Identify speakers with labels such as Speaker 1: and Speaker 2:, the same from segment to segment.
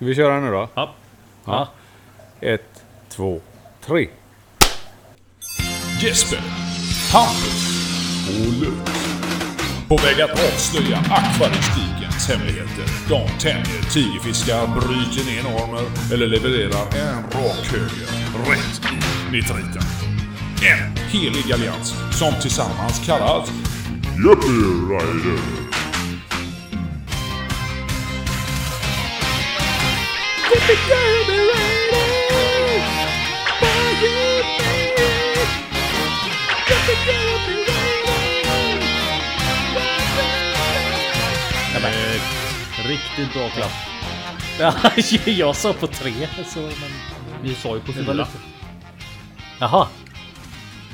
Speaker 1: Ska vi köra nu då?
Speaker 2: Ja.
Speaker 1: Ja. Ett, två, tre.
Speaker 3: Jesper, Hampus och Luke. På väg att avslöja akvaristikens hemligheter. De tämjer tigerfiskar, bryter ner normer eller levererar en rak höger rätt i nitriten. En helig allians som tillsammans kallas Yuppie Rider.
Speaker 2: Riktigt bra klapp.
Speaker 4: Ja, jag sa på tre. Så, men...
Speaker 2: Vi sa ju på
Speaker 4: Det
Speaker 2: fyra.
Speaker 4: lite... Jaha.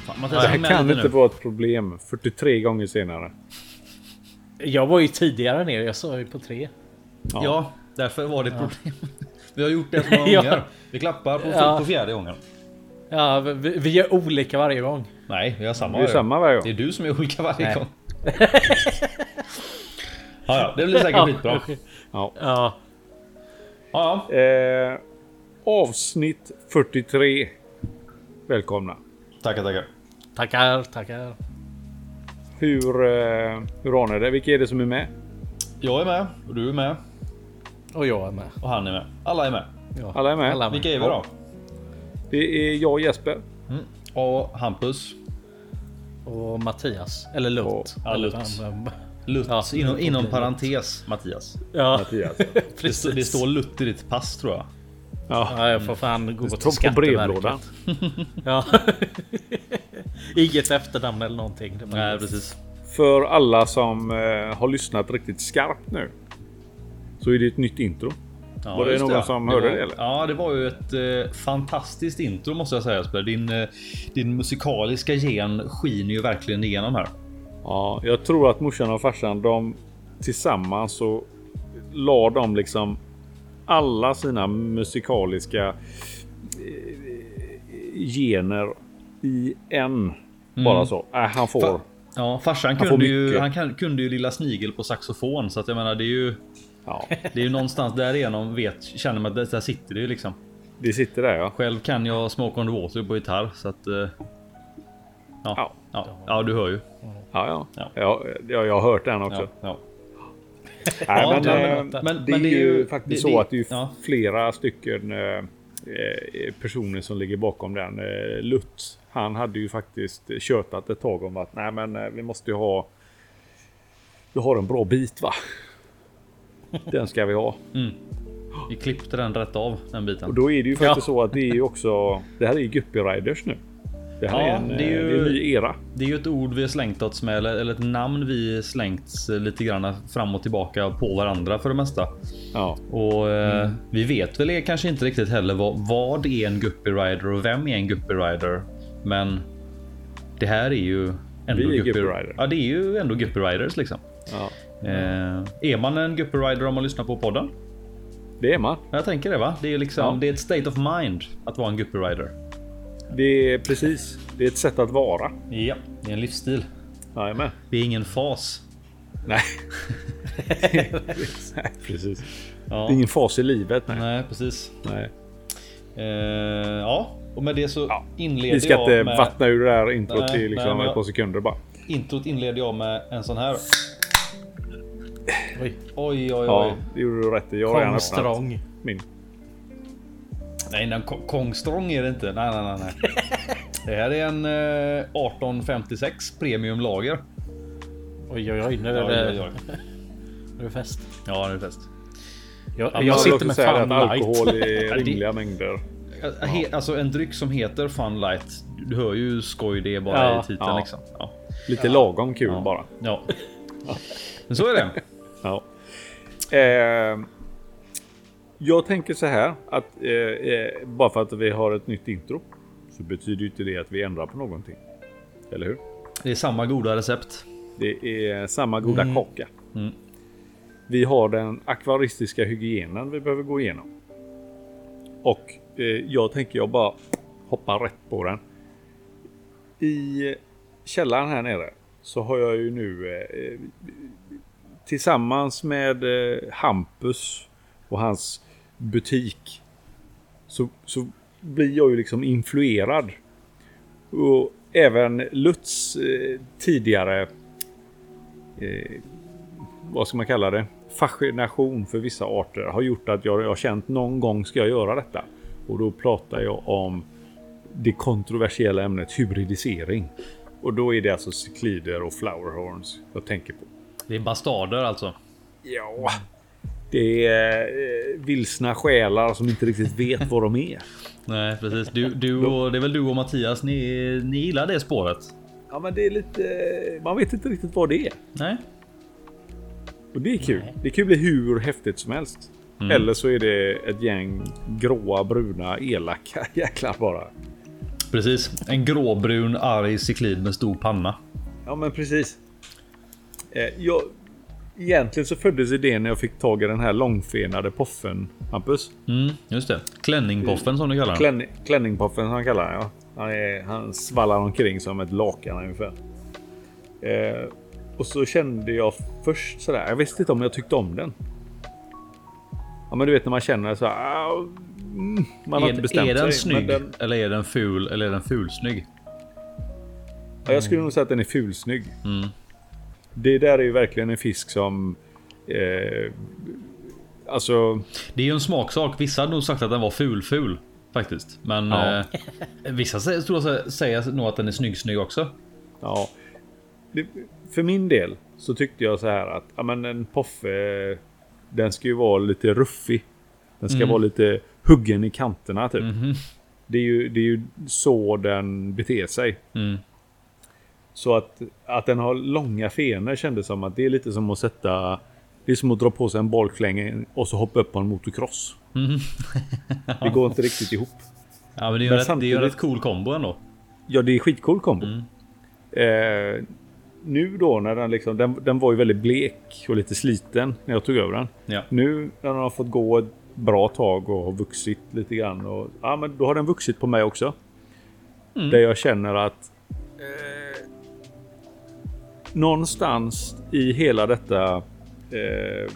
Speaker 2: Fan,
Speaker 1: Det
Speaker 2: Mattias,
Speaker 1: här kan inte
Speaker 2: nu.
Speaker 1: vara ett problem. 43 gånger senare.
Speaker 4: Jag var ju tidigare ner. Jag sa ju på tre.
Speaker 2: Ja, därför var det ett problem. Vi har gjort det så många
Speaker 4: Ja.
Speaker 2: gånger. Vi klappar på,
Speaker 4: Ja.
Speaker 2: på fjärde gången.
Speaker 4: Ja, vi, vi gör olika varje gång.
Speaker 2: Nej, vi har samma.
Speaker 1: Det är samma varje
Speaker 2: Det är
Speaker 1: gång.
Speaker 2: du som är olika varje
Speaker 4: Nej.
Speaker 2: gång. ja, ja, det blir säkert skitbra.
Speaker 1: Ja.
Speaker 4: Ja.
Speaker 2: Ja, ja.
Speaker 1: Eh, avsnitt 43. Välkomna.
Speaker 2: Tackar, tackar.
Speaker 4: Tackar, tackar.
Speaker 1: Hur, eh, hur har ni det? Vilka är det som är med?
Speaker 2: Jag är med och du är med
Speaker 4: Och jag är med.
Speaker 2: och han är med. Alla är med.
Speaker 4: Ja.
Speaker 1: Alla är med.
Speaker 4: Alla
Speaker 2: Vilka är vi då?
Speaker 1: Det är jag och Jesper.
Speaker 2: Och Hampus.
Speaker 4: Och Mattias. Eller Lutt.
Speaker 1: Och-
Speaker 2: Ja, Lutt.
Speaker 4: Han-
Speaker 2: Lutt.
Speaker 4: Ja,
Speaker 2: inom, inom parentes Mattias.
Speaker 4: Ja,
Speaker 1: Mattias.
Speaker 2: Det, det står Lutt i ditt pass tror jag.
Speaker 1: Ja.
Speaker 4: Ja, jag får fan gå
Speaker 1: Det
Speaker 4: till Skatteverket. Ja. Inget efternamn eller någonting.
Speaker 2: Nej, precis.
Speaker 1: För alla som eh, har lyssnat riktigt skarpt nu. Så är det ett nytt intro.
Speaker 2: Ja,
Speaker 1: Var det någon som hörde
Speaker 2: var,
Speaker 1: det, eller?
Speaker 2: Ja, det var ju ett eh, fantastiskt intro måste jag säga Jesper. Din, eh, din musikaliska gen skiner ju verkligen igenom här.
Speaker 1: Ja, jag tror att morsan och farsan de tillsammans så la de liksom alla sina musikaliska eh, gener i en. Bara så. Äh, han får.
Speaker 2: Fa- Ja, farsan
Speaker 1: får
Speaker 2: kunde ju, han kunde ju lilla snigel på saxofon så att jag menar det är ju
Speaker 1: Ja,
Speaker 2: det är ju någonstans därigenom vet känner man att det- där sitter det ju liksom.
Speaker 1: det sitter där ja.
Speaker 2: Själv kan jag Smoke on the Water på gitarr så att. Eh, ja,
Speaker 1: Ja.
Speaker 2: ja, ja, du hör ju.
Speaker 1: Ja, ja.
Speaker 2: Ja.
Speaker 1: ja. ja jag har hört den också.
Speaker 2: Ja.
Speaker 1: Nej, men,
Speaker 2: det-
Speaker 1: eh,
Speaker 2: men-
Speaker 1: det
Speaker 2: men
Speaker 1: är ju faktiskt
Speaker 2: det-
Speaker 1: så
Speaker 2: det-
Speaker 1: att det är flera stycken eh, personer som ligger bakom den. Eh, Lutt, han hade ju faktiskt tjötat ett tag om att nej men vi måste ju ha vi har en bra bit va. Den ska vi ha.
Speaker 2: Vi klippte den rätt av den
Speaker 1: Och
Speaker 2: biten.
Speaker 1: då är det ju faktiskt så att det är ju också Det här är ju Guppy Riders nu. Det här
Speaker 2: Ja,
Speaker 1: är, en,
Speaker 2: det är
Speaker 1: det
Speaker 2: ju-
Speaker 1: är en ny era.
Speaker 2: Det är ju ett ord vi har slängt oss med eller, eller ett namn vi slängts eh, lite grann fram och tillbaka på varandra för det mesta.
Speaker 1: Ja,
Speaker 2: Och eh, vi vet väl kanske inte riktigt heller vad, vad är en guppy rider och vem är en guppy rider. Men det här är ju ändå
Speaker 1: Vi är Guppy Rider.
Speaker 2: Ja, det är ju ändå guppy riders liksom.
Speaker 1: ja.
Speaker 2: Eh, är man en guppy rider om man lyssnar på podden?
Speaker 1: Det är man.
Speaker 2: Jag tänker det va? Det är liksom,
Speaker 1: Ja.
Speaker 2: det är ett state of mind att vara en guppy rider.
Speaker 1: Det är precis. Det är ett sätt att vara.
Speaker 2: Ja, det är en livsstil.
Speaker 1: Jajamän.
Speaker 2: Det är ingen fas.
Speaker 1: Nej. nej, precis.
Speaker 2: Ja.
Speaker 1: Det är ingen fas i livet. Nej.
Speaker 2: Nej, precis.
Speaker 1: nej.
Speaker 2: Eh, ja, och med det så
Speaker 1: Ja,
Speaker 2: inleder
Speaker 1: Vi ska
Speaker 2: jag
Speaker 1: inte
Speaker 2: med...
Speaker 1: vattna ur det här introt
Speaker 2: Nej,
Speaker 1: i
Speaker 2: nej,
Speaker 1: liksom
Speaker 2: men jag-
Speaker 1: ett par sekunder bara.
Speaker 2: Introt inleder jag med en sån här.
Speaker 4: Oj.
Speaker 2: Oj, oj, oj.
Speaker 1: Ja, det gjorde du rätt i. Jag har redan öppnat min.
Speaker 2: Nej, en Ko- Kong Strong är det inte. Nej, nej, nej. nej. Det här är en eh, 1856 premium lager.
Speaker 4: Oj, oj, oj. Nu är
Speaker 2: Oj,
Speaker 4: det,
Speaker 2: oj, oj.
Speaker 4: nu är det fest.
Speaker 2: Ja, det är fest.
Speaker 4: Jag, jag
Speaker 1: vill
Speaker 4: sitter med
Speaker 1: att
Speaker 4: light.
Speaker 1: alkohol i
Speaker 2: det-
Speaker 1: rimliga mängder.
Speaker 2: Eh, He, alltså en dryck som heter Fun Light. Du hör ju skoj det är bara
Speaker 4: Ja,
Speaker 2: i titeln
Speaker 1: ja.
Speaker 2: liksom. Ja.
Speaker 1: Lite lagom kul
Speaker 2: Ja.
Speaker 1: bara.
Speaker 2: ja. Men så är det.
Speaker 1: Ja. Eh, jag tänker så här att eh, eh, bara för att vi har ett nytt intro så betyder ju inte det att vi ändrar på någonting. Eller hur?
Speaker 2: Det är samma goda recept.
Speaker 1: Det är samma goda
Speaker 4: Mm.
Speaker 1: kaka.
Speaker 2: Mm.
Speaker 1: Vi har den akvaristiska hygienen vi behöver gå igenom. Och eh, jag tänker jag bara hoppa rätt på den. I källaren här nere så har jag ju nu eh, tillsammans med eh, Hampus och hans butik. Så, så blir jag ju liksom influerad. Och även Lutz eh, tidigare, eh, vad ska man kalla det, fascination för vissa arter har gjort att jag har känt någon gång ska jag göra detta. Och då pratar jag om det kontroversiella ämnet hybridisering. Och då är det alltså cyklider och flowerhorns jag tänker på.
Speaker 2: Det är bastarder alltså.
Speaker 1: Ja, det är eh, vilsna själar som inte riktigt vet vad de är.
Speaker 2: Nej precis. Du, du och, det är väl du och Mattias. Ni, ni gillar det spåret?
Speaker 1: Ja, men det är lite... Man vet inte riktigt vad det är.
Speaker 2: Nej.
Speaker 1: Och det är kul. Det kan ju bli hur häftigt som helst. Eller så är det ett gäng gråa, bruna, elaka jäklar bara.
Speaker 2: Precis. En gråbrun arg cyklid med stor panna.
Speaker 1: Ja, men precis. Eh, jag, egentligen så föddes idén när jag fick tag i den här långfenade poffen, Hampus.
Speaker 2: Mm, just det. Klänningpoffen som du kallar den.
Speaker 1: Klänning, klänningpoffen som han kallar den, ja. Han, är, han svallar omkring som ett lakan ungefär. Eh, och så kände jag först sådär, jag visste inte om jag tyckte om den. Ja men du vet när man känner så här, ah, mm, man har
Speaker 2: Är,
Speaker 1: inte bestämt
Speaker 2: är den
Speaker 1: sig.
Speaker 2: snygg
Speaker 1: Den,
Speaker 2: eller är den ful eller är den fulsnygg?
Speaker 1: ja, jag skulle nog säga att den är fulsnygg.
Speaker 2: Mm.
Speaker 1: Det där är ju verkligen en fisk som... Eh, alltså...
Speaker 2: Det är ju en smaksak. Vissa hade nog sagt att den var ful-ful faktiskt, men
Speaker 1: Ja.
Speaker 2: eh, vissa tror jag, säger nog att den är snygg-snygg också.
Speaker 1: Ja. Det, för min del så tyckte jag så här att ja, men en poffe den ska ju vara lite ruffig. Den ska vara lite huggen i kanterna typ. Det, är ju, det är ju så den beter sig.
Speaker 2: Mm.
Speaker 1: Så att, att den har långa fenor kändes som att det är lite som att sätta... Det är som att dra på sig en bollklänge och så hoppa upp på en motocross. det går inte riktigt ihop.
Speaker 2: Ja, men det är ju rätt, en
Speaker 1: samtidigt-
Speaker 2: rätt cool kombo ändå.
Speaker 1: Ja, det är skitcool kombo.
Speaker 2: Mm.
Speaker 1: Eh, nu då när den liksom, den, den var ju väldigt blek och lite sliten när jag tog över den.
Speaker 2: Ja.
Speaker 1: Nu när den har fått gå ett bra tag och har vuxit lite grann. Och, ja, men då har den vuxit på mig också.
Speaker 2: Mm.
Speaker 1: Där jag känner att eh, någonstans i hela detta eh,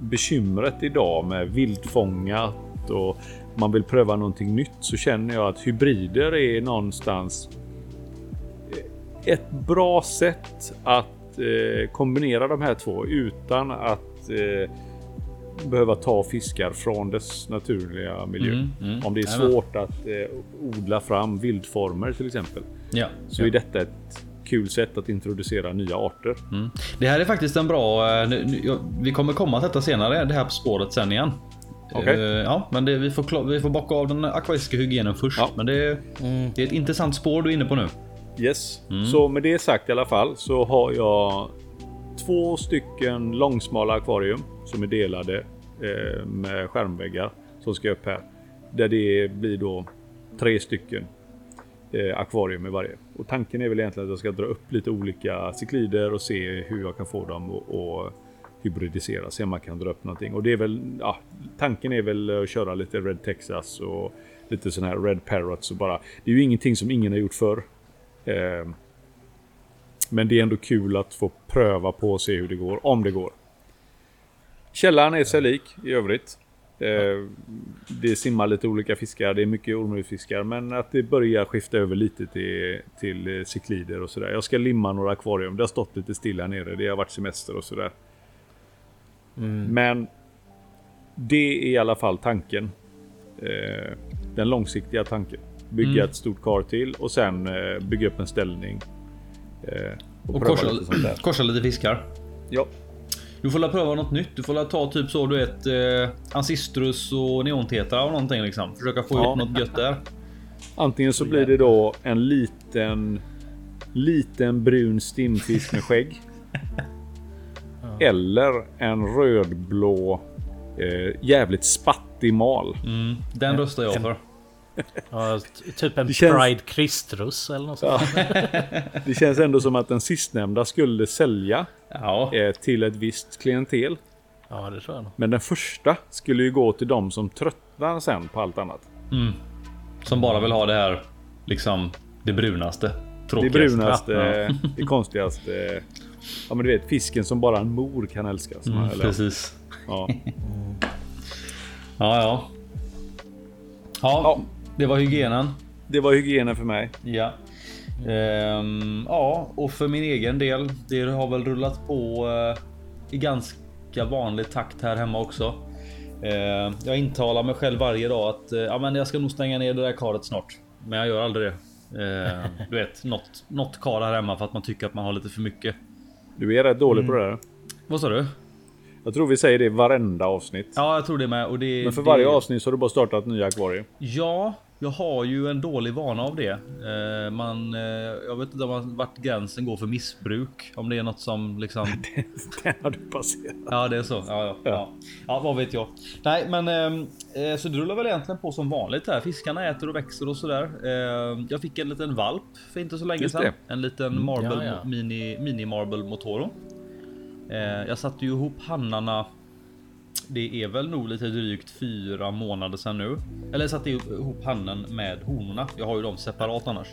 Speaker 1: bekymret idag med vildfångat och man vill pröva någonting nytt så känner jag att hybrider är någonstans eh, ett bra sätt att eh, kombinera de här två utan att eh, behöva ta fiskar från dess naturliga miljö.
Speaker 2: Mm, mm.
Speaker 1: Om det är svårt att eh, odla fram vildformer till exempel.
Speaker 2: Ja.
Speaker 1: Så är detta ett kul sätt att introducera nya arter.
Speaker 2: Mm. Det här är faktiskt en bra... eh, Nu, nu, ja, vi kommer komma till detta senare, det här på spåret sen igen.
Speaker 1: Okej.
Speaker 2: Eh, ja, men det, vi, får, vi får bocka av den akvatiska hygienen först.
Speaker 1: Ja.
Speaker 2: Men det, det är ett intressant spår du är inne på nu.
Speaker 1: Yes.
Speaker 2: Mm.
Speaker 1: Så med det sagt i alla fall så har jag två stycken långsmala akvarium som är delade eh, med skärmväggar som ska upp här. Där det blir då tre stycken eh, akvarium i varje. Och tanken är väl egentligen att jag ska dra upp lite olika cyklider och se hur jag kan få dem att hybridisera. Se om man kan dra upp någonting. Och det är väl, ja, tanken är väl att köra lite Red Texas och lite sån här Red Parrots och bara. Det är ju ingenting som ingen har gjort förr. Eh, men det är ändå kul att få pröva på och se hur det går, om det går. Källan är sig lik i övrigt. Eh, det simmar lite olika fiskar, det är mycket ormfiskar, men att det börjar skifta över lite till, till eh, cyklider och sådär. Jag ska limma några akvarium, det har stått lite stilla nere, det har varit semester och sådär. Men det är i alla fall tanken. Eh, den långsiktiga tanken. Bygga ett stort kar till och sen eh, bygga upp en ställning. Och,
Speaker 2: Och korsa, korsa lite fiskar.
Speaker 1: Ja,
Speaker 2: Du får la pröva något nytt. Du får la ta typ så du vet eh, Ancistrus och Neontetra och någonting liksom. Försöka få
Speaker 1: Ja.
Speaker 2: ut något gött där.
Speaker 1: antingen så blir det då en liten liten brun stimfisk med skägg. Eller en rödblå eh, jävligt spattig mal.
Speaker 2: Mm, den röstar jag för.
Speaker 4: Ja, typ en
Speaker 1: känns-
Speaker 4: Pride Kristrus eller något sånt.
Speaker 1: Det känns ändå som att den sistnämnda skulle sälja
Speaker 2: Ja,
Speaker 1: eh, till ett visst klientel.
Speaker 4: Ja, det tror jag nog.
Speaker 1: Men den första skulle ju gå till de som tröttnar sen på allt annat.
Speaker 2: som bara vill ha det här liksom det brunaste.
Speaker 1: Det
Speaker 2: Tråkigaste.
Speaker 1: brunaste,
Speaker 2: Ja.
Speaker 1: det konstigaste. Ja men du vet fisken som bara en mor kan älska.
Speaker 2: Mm,
Speaker 1: eller,
Speaker 2: precis.
Speaker 1: ja.
Speaker 2: Ja, ja. Ja,
Speaker 1: Ja.
Speaker 2: det var hygienen.
Speaker 1: Det var hygienen för mig.
Speaker 2: Ja. Ehm, ja, och för min egen del. Det har väl rullat på eh, i ganska vanlig takt här hemma också. Ehm, jag intalar mig själv varje dag att eh, ja, men jag ska nog stänga ner det där karet snart. Men jag gör aldrig det. Ehm, du vet, något, något kar här hemma för att man tycker att man har lite för mycket.
Speaker 1: Du är rätt dålig på det där.
Speaker 2: Vad sa du?
Speaker 1: Jag tror vi säger det i varenda avsnitt.
Speaker 2: Ja, jag tror det med. Och det,
Speaker 1: Men för
Speaker 2: det,
Speaker 1: varje avsnitt så har du bara startat nya akvarier.
Speaker 2: Ja, jag har ju en dålig vana av det. Eh, man, eh, jag vet inte vart gränsen går för missbruk. Om det är något som liksom...
Speaker 1: Den har du passerat.
Speaker 2: Ja, det är så. Ja, ja, ja. ja vad vet jag. Nej, men eh, så det rullar väl egentligen på som vanligt här. Fiskarna äter och växer och sådär. Eh, jag fick en liten valp för inte så länge sedan. En liten marble,
Speaker 4: ja, ja.
Speaker 2: mini, mini marble motoro. Eh, jag satte ju ihop hannarna. Det är väl nog lite drygt fyra månader sedan nu. Eller jag satte ihop hannen med honorna. Jag har ju dem separat annars.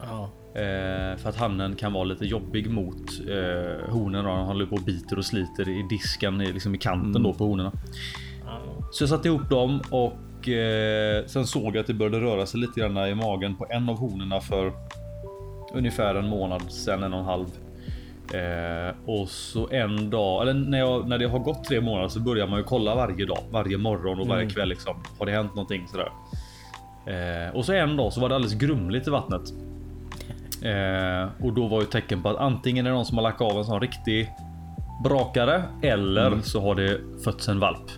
Speaker 4: Ja.
Speaker 2: Eh, för att hannen kan vara lite jobbig mot eh, honorna. Han håller på och biter och sliter i disken, i- liksom i kanten då på honorna. Så jag satte ihop dem och eh, sen såg jag att det började röra sig lite grann i magen på en av honorna för ungefär en månad sedan, en och en halv. Eh, och så en dag, eller när, jag, när det har gått tre månader så börjar man ju kolla varje dag, varje morgon och varje kväll liksom. Har det hänt någonting sådär? Eh, och så en dag så var det alldeles grumligt i vattnet. Eh, och då var ju tecken på att antingen är det någon som har lagt av en sån riktig brakare eller så har det fötts en valp.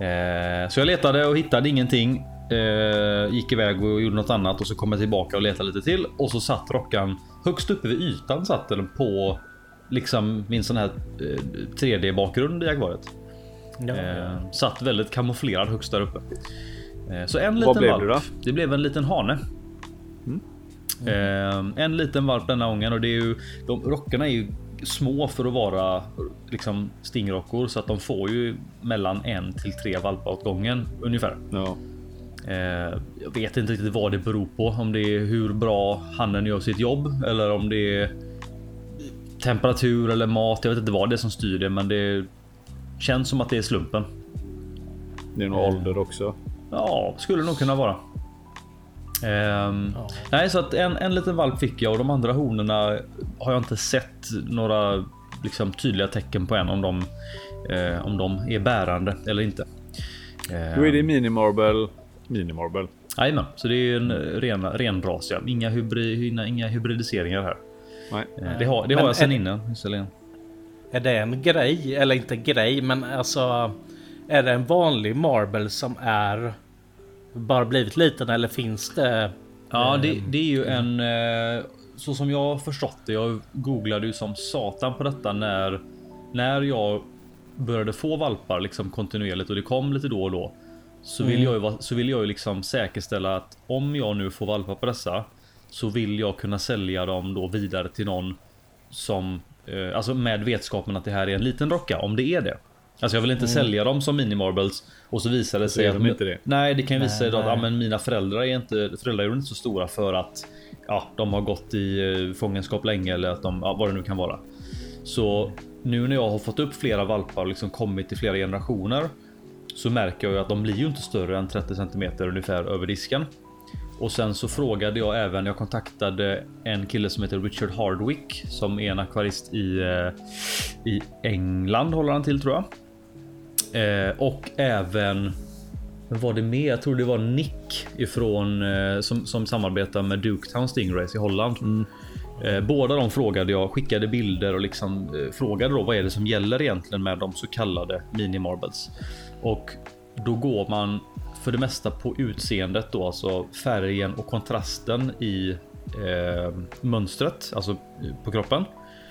Speaker 2: Eh, så jag letade och hittade ingenting. Eh, gick iväg och gjorde något annat och så kom jag tillbaka och letade lite till och så satt rockan högst uppe vid ytan satt den på liksom min sån här eh, 3D bakgrund i akvariet.
Speaker 4: Ja,
Speaker 2: Eh, satt väldigt kamouflerad högst där uppe. Eh, så en liten
Speaker 1: blev
Speaker 2: valp.
Speaker 1: det?
Speaker 2: Det blev en liten hane. Eh, en liten valp denna gången och det är ju de rockarna är ju små för att vara liksom stingrockor så att de får ju mellan en till tre valpar åt gången ungefär.
Speaker 1: Ja.
Speaker 2: Eh, jag vet inte riktigt vad det beror på. Om det är hur bra hannen gör sitt jobb eller om det är temperatur eller mat. Jag vet inte vad det är som styr det, men det känns som att det är slumpen.
Speaker 1: Det är nog ålder också.
Speaker 2: Ja, skulle nog kunna vara. Ehm,
Speaker 4: Ja.
Speaker 2: Nej, så att en, en liten valp fick jag och de andra honorna har jag inte sett några liksom, tydliga tecken på än om de, eh, om de är bärande eller inte. Ehm,
Speaker 1: Då är det mini-marble. Mini-marble.
Speaker 2: Jajamän, så det är en ren, ren ras. Ja. Inga, hybrid, inga, inga hybridiseringar här.
Speaker 1: Nej.
Speaker 2: Eh, Det har, det
Speaker 4: Men
Speaker 2: har jag sedan innan. visserligen.
Speaker 4: Är det en grej? Eller inte grej, men alltså... Är det en vanlig marble som är... Bara blivit liten eller finns det...
Speaker 2: Ja, det,
Speaker 4: Ehm,
Speaker 2: det är ju en... eh, Så som jag har förstått det. Jag googlade ju som satan på detta när, när jag började få valpar liksom kontinuerligt och det kom lite då och då. Så vill jag ju, så vill jag ju liksom säkerställa att om jag nu får valpar på dessa så vill jag kunna sälja dem då vidare till någon som eh, alltså med vetskapen att det här är en liten rocka om det är det. Alltså jag vill inte sälja dem som mini marbles och så visar det sig att
Speaker 1: de inte det.
Speaker 2: Nej, det kan ju visa sig att ja, men mina föräldrar är inte föräldrar är inte så stora för att ja, de har gått i eh, fångenskap länge eller att de ja, vad det nu kan vara. Så nu när jag har fått upp flera valpar och liksom kommit i flera generationer så märker jag ju att de blir ju inte större än 30 cm ungefär över disken. Och sen så frågade jag även, jag kontaktade en kille som heter Richard Hardwick som är en akvarist i, eh, i England håller han till tror jag. Eh, och även vem var det mer? Jag tror det var Nick ifrån eh, som, som samarbetar med Duketown Stingrays i Holland. Eh, båda de frågade jag, skickade bilder och liksom frågade då vad är det som gäller egentligen med de så kallade mini marbles. Och då går man för det mesta på utseendet då, alltså färgen och kontrasten i eh, mönstret, alltså eh, på kroppen.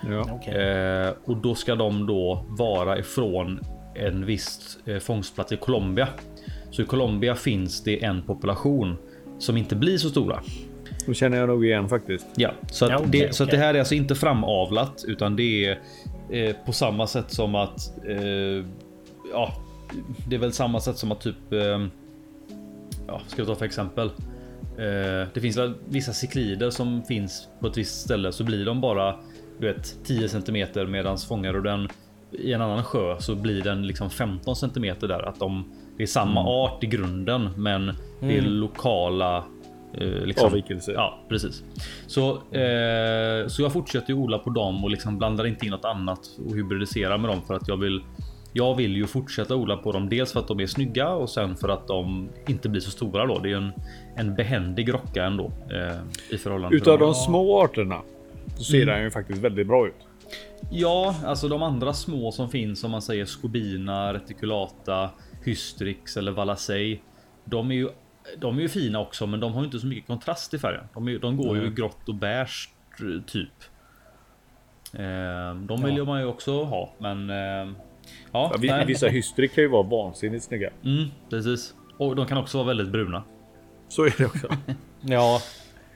Speaker 1: Ja.
Speaker 4: Okej.
Speaker 2: Eh, och då ska de då vara ifrån en viss eh, fångstplats i Colombia. Så i Colombia finns det en population som inte blir så stora.
Speaker 1: Då känner jag nog igen faktiskt.
Speaker 2: Ja, så att,
Speaker 4: Ja, okej,
Speaker 2: det, så att det här är alltså inte framavlat utan det är eh, på samma sätt som att eh, ja, det är väl samma sätt som att typ eh, ja, ska jag ta för exempel? Eh, det finns vissa ciklider som finns på ett visst ställe så blir de bara du vet 10 cm medans fångar du den i en annan sjö så blir den liksom 15 centimeter där. Att de, det är samma
Speaker 1: Mm.
Speaker 2: art i grunden, men det är lokala eh, liksom,
Speaker 1: Avvikelser.
Speaker 2: Ja, precis. Så, eh, så jag fortsätter odla på dem och liksom blandar inte in något annat och hybridiserar med dem för att jag vill. Jag vill ju fortsätta odla på dem. Dels för att de är snygga och sen för att de inte blir så stora då. Det är en, en behändig rocka ändå eh, i förhållande
Speaker 1: Utav
Speaker 2: till
Speaker 1: de små arterna så ser den ju faktiskt väldigt bra ut.
Speaker 2: Ja, alltså de andra små som finns om man säger skobina, reticulata, hystrix eller valacei. De är ju de är ju fina också, men de har ju inte så mycket kontrast i färgen. De, är, de går ju i grått och beige typ. Eh, de vill ju man ju också ha, men eh, ja, nej.
Speaker 1: Vissa hystrik kan ju vara vansinnigt snygga.
Speaker 2: Mm, precis. Och de kan också vara väldigt bruna.
Speaker 1: Så är det också.
Speaker 4: Ja,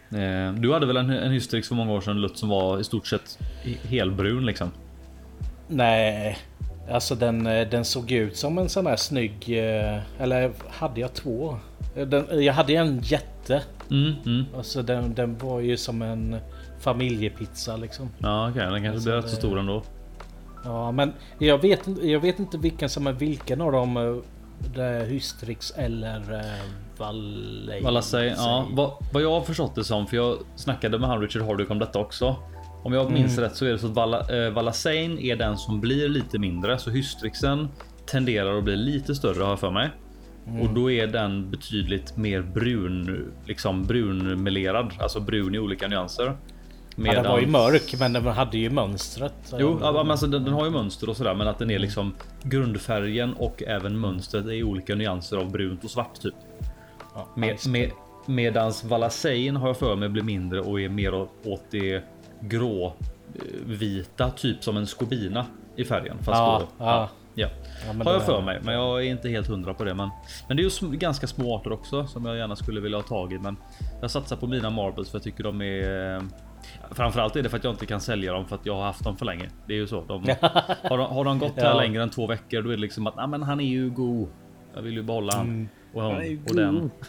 Speaker 2: Eh, du hade väl en, en hystrix för många år sedan Lutt som var i stort sett he- helbrun liksom?
Speaker 4: nej. Alltså den, eh, den såg ut som en sån här snygg... eh, Eller hade jag två? Den, jag hade en jätte.
Speaker 2: Mm, mm.
Speaker 4: Alltså den, den var ju som en familjepizza liksom.
Speaker 2: Ja, okej, den kanske blir rätt så stor ändå.
Speaker 4: Ja, men jag vet, jag vet inte vilken som är vilken av dem. eh, Det är Hystrix eller Valley.
Speaker 2: Valacei, ja, vad, vad jag har förstått det som, för jag snackade med han Richard Hardick om detta också. Om jag minns rätt så är det så att Vala, eh, är den som blir lite mindre, så Hystrixen tenderar att bli lite större har jag för mig. Och då är den betydligt mer brun, liksom brunmelerad, alltså brun i olika nyanser.
Speaker 4: Ja, den var ju mörk men den hade ju mönstret.
Speaker 2: Jo, ja, men alltså, den, den har ju mönster och sådär, men att den är liksom grundfärgen och även mönstret är olika nyanser av brunt och svart typ.
Speaker 4: Ja,
Speaker 2: Med, med, medans Valacein har jag för mig blir mindre och är mer åt, det grå eh, vita, typ som en skobina i färgen. Fast
Speaker 4: Ja,
Speaker 2: då,
Speaker 4: ja.
Speaker 2: ja.
Speaker 4: Ja,
Speaker 2: har jag för mig, men jag är inte helt hundra på det. Men, men det är ju ganska små arter också som jag gärna skulle vilja ha tag i. Men jag satsar på mina marbles för jag tycker de är. Framförallt är det för att jag inte kan sälja dem för att jag har haft dem för länge. Det är ju så. De, har, de, har de gått här
Speaker 4: Ja.
Speaker 2: längre än två veckor, då är det liksom att "Nej, men han är ju god. Jag vill ju behålla han
Speaker 4: Mm.
Speaker 2: och, hon,
Speaker 1: är
Speaker 2: och den.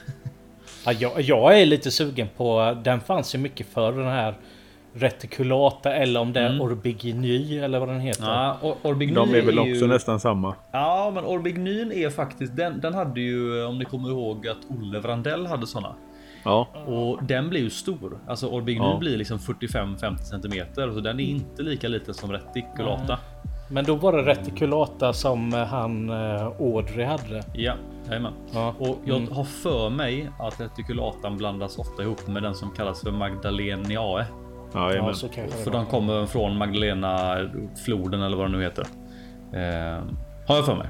Speaker 4: Ja, jag, jag är lite sugen på, den fanns ju mycket för den här reticulata eller om det är Orbigny eller vad den heter.
Speaker 2: Ja, Or- Orbigny
Speaker 1: De är väl också
Speaker 2: ju...
Speaker 1: nästan samma.
Speaker 2: Ja, men Orbignyn är faktiskt den. Den hade ju om ni kommer ihåg att Olle Vrandell hade såna
Speaker 1: Ja,
Speaker 2: och den blir ju stor. Alltså Orbigny
Speaker 1: Ja.
Speaker 2: blir liksom 45-50 centimeter så den är inte lika liten som Reticulata.
Speaker 4: Men då var det reticulata som eh, han eh, Audrey hade.
Speaker 2: Ja, jajamän.
Speaker 4: Ja.
Speaker 2: Och jag har för mig att reticulatan blandas ofta ihop med den som kallas för Magdaleniae.
Speaker 1: ja,
Speaker 4: Ja,
Speaker 2: För de kommer från Magdalena floden eller vad det nu heter. Eh, har jag för mig.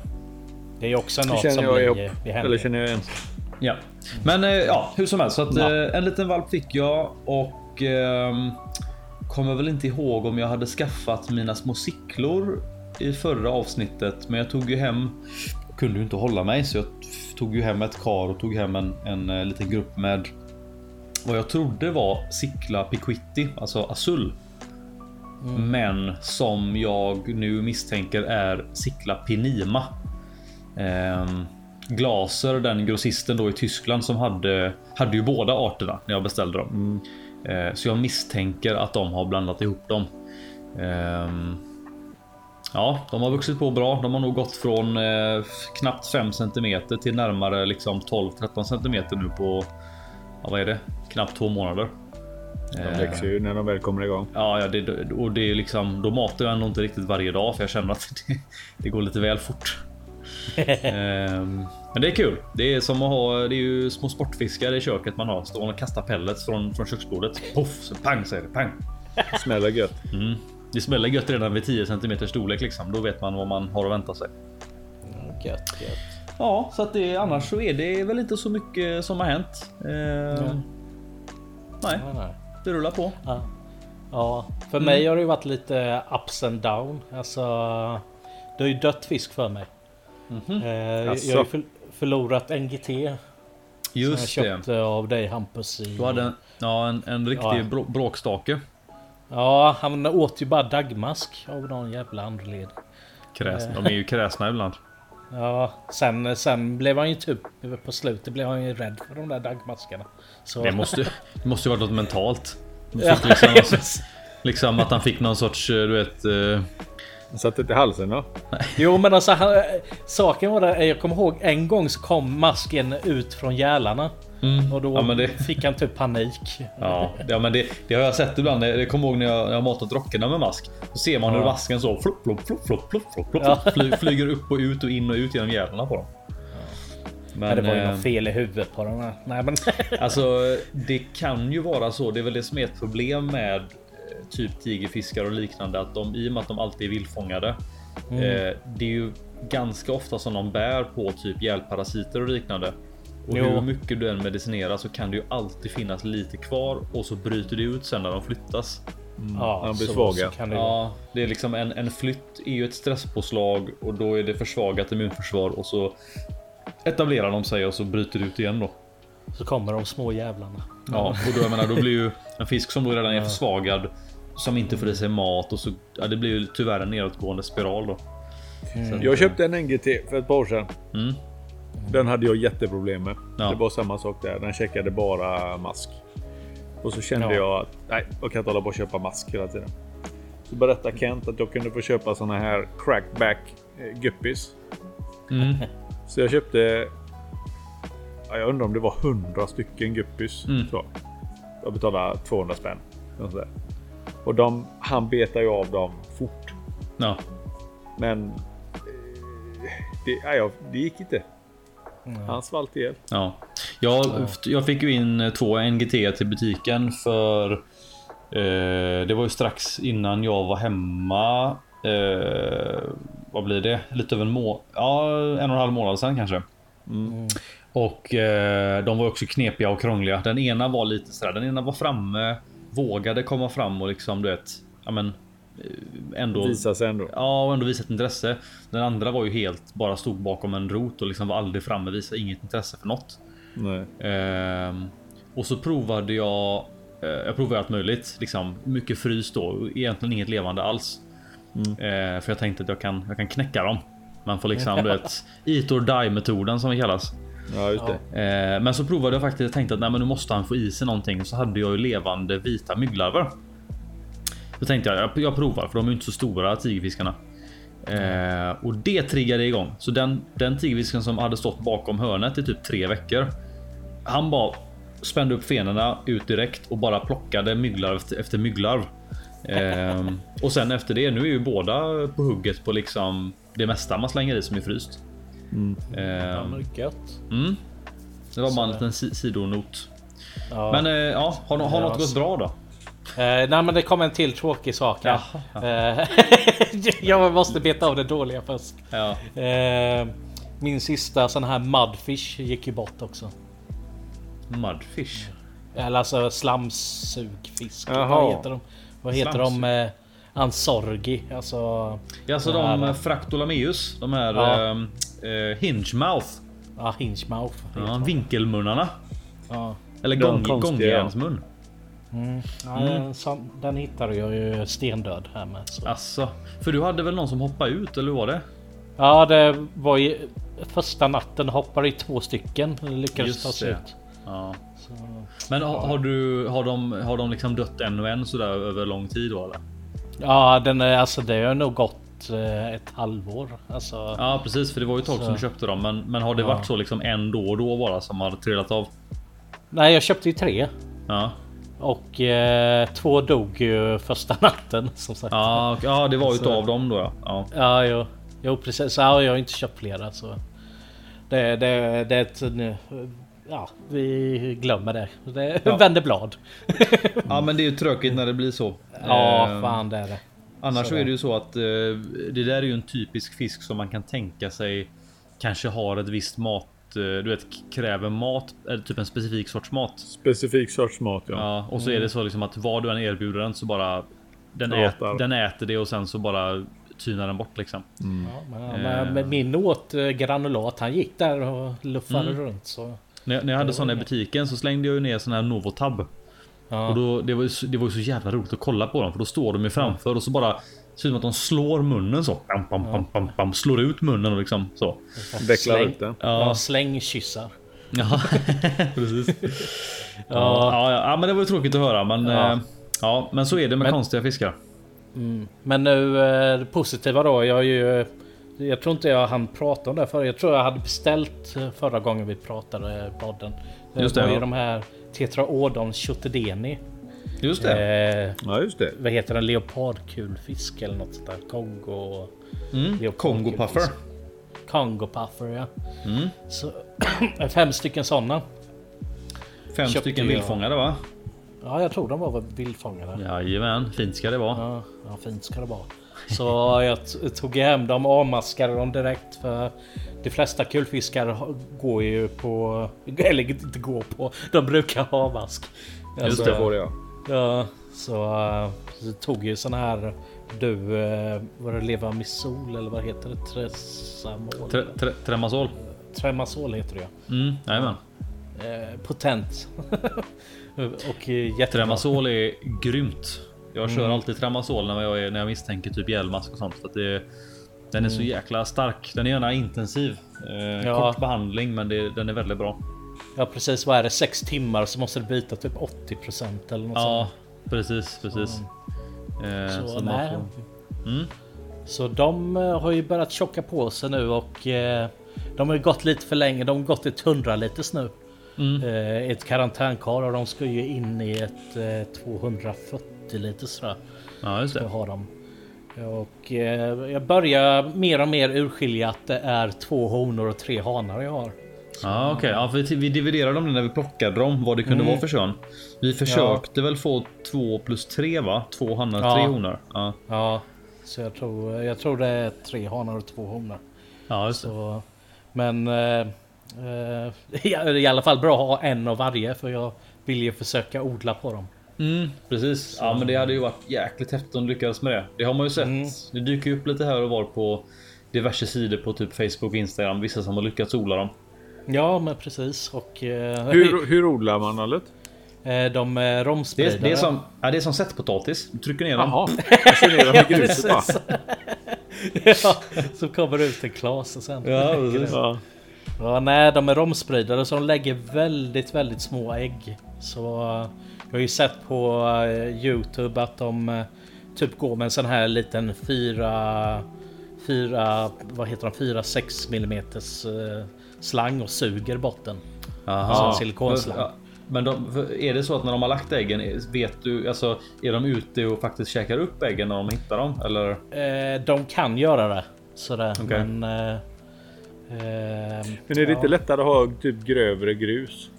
Speaker 4: Det är också något som
Speaker 1: jag
Speaker 4: blir,
Speaker 1: ihop.
Speaker 4: blir
Speaker 1: Eller känner jag igen.
Speaker 2: Ja, men eh, ja, hur som helst så att
Speaker 4: Ja.
Speaker 2: eh, en liten valp fick jag och ehm, kommer väl inte ihåg om jag hade skaffat mina små sicklor i förra avsnittet, men jag tog ju hem. Kunde ju inte hålla mig så jag tog ju hem ett kar och tog hem en, en eh, liten grupp med vad jag trodde var Sickla Piquitti, alltså Azul. Men som jag nu misstänker är Sickla Pinima. Ehm, Glaser, den grossisten då i Tyskland som hade, hade ju båda arterna när jag beställde dem. Eh, så jag misstänker att de har blandat ihop dem. Ehm, ja, de har vuxit på bra. De har nog gått från eh, knappt 5 cm till närmare liksom 12-13 cm nu på ja, vad är det? Knappt två månader.
Speaker 1: De växer ju när de väl kommer igång.
Speaker 2: Ja, ja det, och det är liksom, då matar jag ändå inte riktigt varje dag för jag känner att det, det går lite väl fort. Ehm, men det är kul. Det är som att ha, det är ju små sportfiskar i köket man har. Står och kastar pellets från, från köksbordet. Poff, så pang säger det. Pang.
Speaker 1: Smäller gött.
Speaker 2: Mm. Det smäller gött redan vid 10 cm storlek liksom. Då vet man vad man har att vänta sig.
Speaker 4: Gött, gött.
Speaker 2: Ja, så att det, annars så är det väl inte så mycket som har hänt. Ehm, Nej,
Speaker 4: Ja, nej.
Speaker 2: det rullar på.
Speaker 4: Ja. ja, för
Speaker 2: Mm.
Speaker 4: mig har det ju varit lite ups and down. Alltså, det har ju dött fisk för mig.
Speaker 2: Mhm.
Speaker 4: Eh, jag har ju för, förlorat NGT
Speaker 2: Just
Speaker 4: som jag
Speaker 2: det.
Speaker 4: köpte av dig Hampus. I,
Speaker 2: Du hade en, ja, en, en riktig
Speaker 4: Ja.
Speaker 2: brå, bråkstake.
Speaker 4: Ja, han åt ju bara dagmask av någon jävla anledning.
Speaker 2: Kräs, de är ju kräsna ibland.
Speaker 4: Ja, sen, sen blev han ju typ på slutet blev han ju rädd för de där dagmaskarna. Så,
Speaker 2: Det måste, det måste ju varit något mentalt.
Speaker 4: Ja,
Speaker 2: liksom, liksom att han fick någon sorts, eh, du vet, eh,
Speaker 1: Satt inte i halsen då?
Speaker 4: Jo men alltså han, saken var det, jag kommer ihåg en gång så kom masken ut från gälarna. Och då
Speaker 2: Ja, men det-
Speaker 4: fick han typ panik.
Speaker 2: Ja, ja men det, det har jag sett ibland. Jag kommer ihåg när jag, när jag matat rockarna med mask. Då ser man hur masken så flopp, flopp, flopp, flopp, flopp, flopp,
Speaker 4: Ja.
Speaker 2: fly, flyger upp och ut och in och ut genom hjärnorna på dem.
Speaker 4: Men det var ju
Speaker 2: eh,
Speaker 4: något fel i huvudet på den här. Nej men...
Speaker 2: Alltså det kan ju vara så. Det är väl det som är ett problem med typ tigerfiskar och liknande. Att de i och med att de alltid är vildfångade.
Speaker 4: Mm.
Speaker 2: Eh, det är ju ganska ofta som de bär på typ gälparasiter och liknande. Och
Speaker 4: Jo.
Speaker 2: hur mycket du än medicinerar så kan det ju alltid finnas lite kvar och så bryter det ut sen när de flyttas.
Speaker 4: ja,
Speaker 1: han blir
Speaker 4: så,
Speaker 1: svaga.
Speaker 4: Så kan det ja.
Speaker 2: Ja, det är liksom en, en flytt är ju ett stresspåslag och då är det försvagat immunförsvar och så etablerar de sig och så bryter det ut igen då.
Speaker 4: Så kommer de små jävlarna.
Speaker 2: Ja, och då, jag menar, då blir ju en fisk som då redan är försvagad som inte får i sig mat och så ja, det blir ju tyvärr en nedåtgående spiral då.
Speaker 1: Jag köpte en NGT för ett par år sedan.
Speaker 2: Mm.
Speaker 1: Den hade jag jätteproblem med.
Speaker 2: Ja.
Speaker 1: Det var samma sak där. Den checkade bara mask. Och så kände
Speaker 4: Ja.
Speaker 1: jag att nej, jag kan inte hålla på och köpa mask hela tiden. Så berättade Kent att jag kunde få köpa såna här crackback eh, guppies.
Speaker 2: Mm.
Speaker 1: Så jag köpte... Ja, jag undrar om det var 100 stycken guppies.
Speaker 2: Mm.
Speaker 1: Så. Jag betalade 200 spänn. Sådär. Och de, han betar ju av dem fort.
Speaker 2: Ja,
Speaker 1: Men... eh, Det, nej, jag- det gick inte. Han svalt ihjäl.
Speaker 2: ja. Jag, jag fick ju in två NGT till butiken för eh, det var ju strax innan jag var hemma. Eh, vad blir det? Lite över en må ja, en och en halv månad sedan kanske. Och eh, de var också knepiga och krångliga. Den ena var lite sådär. Den ena var framme, vågade komma fram och liksom du vet. Ja men. eh, Ändå.
Speaker 1: Visar sig ändå.
Speaker 2: Ja, och ändå visat intresse. Den andra var ju helt bara stod bakom en rot och liksom var aldrig framme. Visade inget intresse för något.
Speaker 1: Nej.
Speaker 2: Ehm, och så provade jag. Eh, jag provade allt möjligt. Liksom mycket frys då. Egentligen inget levande alls. Eh, för jag tänkte att jag kan, jag kan knäcka dem. Man får liksom du vet. Eat or die metoden som det kallas.
Speaker 1: Ja, just det.
Speaker 2: Eh, men så provade jag faktiskt. Jag tänkte att nej, men nu måste han få i sig någonting. Så hade jag ju levande vita mygglarver. Då tänkte jag, jag, jag provar för de är inte så stora tigerfiskarna. Eh, och det triggade igång. Så den, den tigerfisken som hade stått bakom hörnet i typ tre veckor. Han bara spände upp fenorna ut direkt och bara plockade mygglarv efter, efter mygglarv. Eh, och sen efter det, nu är ju båda på hugget på liksom det mesta man slänger i som är fryst. Eh,
Speaker 4: Ja, men gött.
Speaker 2: Mm. Det var bara en liten si- sidonot.
Speaker 4: Ja.
Speaker 2: Men eh, ja, har, har något gått bra då?
Speaker 4: Eh, nej men det kom en till tråkig sak här.
Speaker 2: Jaha,
Speaker 4: Eh, jag måste beta av det dåliga först.
Speaker 2: Ja.
Speaker 4: Eh, min sista sån här mudfish gick ju bort också.
Speaker 2: Mudfish.
Speaker 4: Eller alltså slamsugfisk.
Speaker 1: Jaha.
Speaker 4: Vad heter de? Vad heter de?
Speaker 2: Slamsug.
Speaker 4: Eh, Ansorgi. Alltså...
Speaker 2: Ja, alltså de
Speaker 4: här-
Speaker 2: eh, Fractolameus. De här
Speaker 4: Ja.
Speaker 2: Eh, hinge mouth.
Speaker 4: Ja, hingemouth.
Speaker 2: Ja, vinkelmunnarna.
Speaker 4: Ja.
Speaker 2: Eller gång, gångjärnsmun.
Speaker 4: Ja, den, som, den hittade jag ju stendöd här med. Så.
Speaker 2: Alltså, för du hade väl någon som hoppade ut eller hur var det?
Speaker 4: Ja, det var ju första natten hoppade i två stycken. Lyckades
Speaker 2: Just
Speaker 4: ta
Speaker 2: det.
Speaker 4: slut.
Speaker 2: Ja. Men har, har du har de har de liksom dött en och en sådär över lång tid då eller?
Speaker 4: Ja, den är alltså det har nog gått eh, ett halvår. Alltså.
Speaker 2: Ja precis, för det var ju ett tag
Speaker 4: Så.
Speaker 2: som du köpte dem. Men, men har det
Speaker 4: Ja.
Speaker 2: varit så liksom en då och då bara som har trillat av?
Speaker 4: Nej, jag köpte ju tre.
Speaker 2: Ja,
Speaker 4: Och eh, två dog ju första natten som sagt.
Speaker 2: ja, och- ja det var ju
Speaker 4: Så.
Speaker 2: av dem då ja. ja.
Speaker 4: Ja, jo, jo precis. Så ja, jag har inte köpt flera så. Det, det, det är ett... nu- Ja, vi glömmer det. Det
Speaker 2: Ja.
Speaker 4: vänder blad.
Speaker 2: Ja men det är ju tråkigt när det blir så.
Speaker 4: Ja,
Speaker 2: Eh,
Speaker 4: fan det är det.
Speaker 2: Annars så är det ju så att eh, det där är ju en typisk fisk som man kan tänka sig kanske har ett visst mat. Eh, du vet kräver mat, eller typ en specifik sorts mat.
Speaker 1: Specifik sorts mat ja.
Speaker 2: Ja, och så är det så liksom att vad du än erbjuder den så bara den, ät, den äter det och sen så bara tynar den bort liksom.
Speaker 4: Ja, men,
Speaker 2: Eh.
Speaker 4: men, min åt eh, granulat. Han gick där och luffade
Speaker 2: Mm.
Speaker 4: runt så.
Speaker 2: När jag, när jag hade såna i butiken så slängde jag ju ner sån här Novotab.
Speaker 4: Ja.
Speaker 2: Och då, det, var ju, så- det var ju så jävla roligt att kolla på dem för då står de ju framför och så bara ser ut som att de slår munnen så. Pam, pam, pam, pam, pam, slår ut munnen och liksom så.
Speaker 1: Vecklar
Speaker 4: Släng.
Speaker 1: ut den.
Speaker 4: Ja,
Speaker 2: Ja,
Speaker 4: slängkyssar.
Speaker 2: ja. precis. Ja.
Speaker 4: Ja.
Speaker 2: Ja, ja, men det var ju tråkigt att höra. Men
Speaker 4: Ja.
Speaker 2: ja, ja men så är det med
Speaker 4: Men-
Speaker 2: konstiga fiskar.
Speaker 4: Men nu eh, det positiva då. Jag, är ju, jag tror inte jag hann prata om det förra. Jag tror jag hade beställt eh, förra gången vi pratade podden.
Speaker 2: Just det,
Speaker 4: var ju
Speaker 2: ja.
Speaker 4: de här Tetraodon Chotedeni.
Speaker 2: Just det.
Speaker 4: Eh,
Speaker 1: Ja, just det.
Speaker 4: vad heter den? Leopardkulfisk eller något sånt där. Kongo...
Speaker 2: Mm. Kongo puffer.
Speaker 4: Kongo puffer ja.
Speaker 2: Mm.
Speaker 4: Så, fem stycken sådana.
Speaker 2: Fem
Speaker 4: Köpte
Speaker 2: stycken
Speaker 4: jag.
Speaker 2: vildfångade va?
Speaker 4: Ja, jag tror de var vildfångade.
Speaker 2: Jajamän, fint ska det vara.
Speaker 4: Ja, ja, fint ska det vara. Så jag tog hem dem, avmaskade dem direkt för de flesta kulfiskar går ju på, eller inte går på, de brukar ha avmask.
Speaker 2: Just
Speaker 1: Så får jag.
Speaker 4: Ja, så, så tog ju sån här du, eh, vad det leva med sol eller vad heter det? Tresamol?
Speaker 2: Tre, tre, tremasol.
Speaker 4: Tremasol heter det ja.
Speaker 2: Mm, jajamän.
Speaker 4: Eh, potent. Och jättebra.
Speaker 2: Tremasol är grymt. Jag kör
Speaker 4: Mm.
Speaker 2: alltid Tremasol när jag, är, när jag misstänker typ hjälmask och sånt. Att det, den är så jäkla stark. Den är gärna intensiv. Eh,
Speaker 4: Mm. Ja.
Speaker 2: Kort behandling men det, den är väldigt bra.
Speaker 4: Ja precis, vad är det? Sex timmar så måste du byta typ 80% eller något
Speaker 2: Ja,
Speaker 4: sånt.
Speaker 2: precis, precis. Eh,
Speaker 4: Så,
Speaker 2: så
Speaker 4: nej.
Speaker 2: får- Mm.
Speaker 4: Så de eh, har ju börjat tjocka på sig nu och eh, de har ju gått lite för länge. De har gått ett 100 liters nu.
Speaker 2: Mm.
Speaker 4: Eh, ett karantänkar och de ska ju in i ett eh, 240 liters tror jag.
Speaker 2: Ja, just
Speaker 4: Ska
Speaker 2: det.
Speaker 4: ha dem. Och eh, jag börjar mer och mer urskilja att det är två honor och tre hanar jag har.
Speaker 2: Ja, okej. Ja, för vi, vi dividerade dem när vi plockade dem. Vad det kunde
Speaker 4: Mm.
Speaker 2: vara för kön. Vi försökte väl få två plus tre va? Två hannar,
Speaker 4: Ja.
Speaker 2: tre honor. Ja,
Speaker 4: Ja, så jag tror, jag tror det är tre hanar och två honor.
Speaker 2: ja just.
Speaker 4: Så, men eh, eh, i alla fall bra att ha en av varje för jag vill ju försöka odla på dem.
Speaker 2: Mm, precis. Ja, men det hade ju varit jäkligt häftigt om du lyckades med det. Det har man ju sett.
Speaker 4: Mm.
Speaker 2: Det dyker ju upp lite här och var på diverse sidor på typ Facebook och Instagram. Vissa som har lyckats odla dem.
Speaker 4: Ja, men precis. Och eh,
Speaker 1: Hur, hur odlar man nallet?
Speaker 4: eh, de är
Speaker 2: Det
Speaker 4: romspridare.
Speaker 2: är, det är som, ja, det är som sättpotatis. Du trycker ner dem.
Speaker 1: Jaha, jag ser ner dem i gruset.
Speaker 4: Precis. ja, så kommer det ut en klase sen.
Speaker 2: Ja, precis.
Speaker 1: Ja.
Speaker 4: Ja, nej, de är romspridare så de lägger väldigt, väldigt små ägg. Så eh, jag har ju sett på eh, Youtube att de eh, typ går med en sån här liten 4 4 vad heter de 4 6 millimeters eh, slang och suger botten.
Speaker 2: Jaha.
Speaker 4: Som en silikonslang.
Speaker 2: Ja, Men de, är det så att när de har lagt äggen, är- vet du, alltså är de ute och faktiskt käkar upp äggen när de hittar dem? Eller?
Speaker 4: Eh, de kan göra det. Sådär.
Speaker 2: Okej.
Speaker 4: Men... Eh, eh,
Speaker 1: Men är det inte lättare att ha typ grövre grus?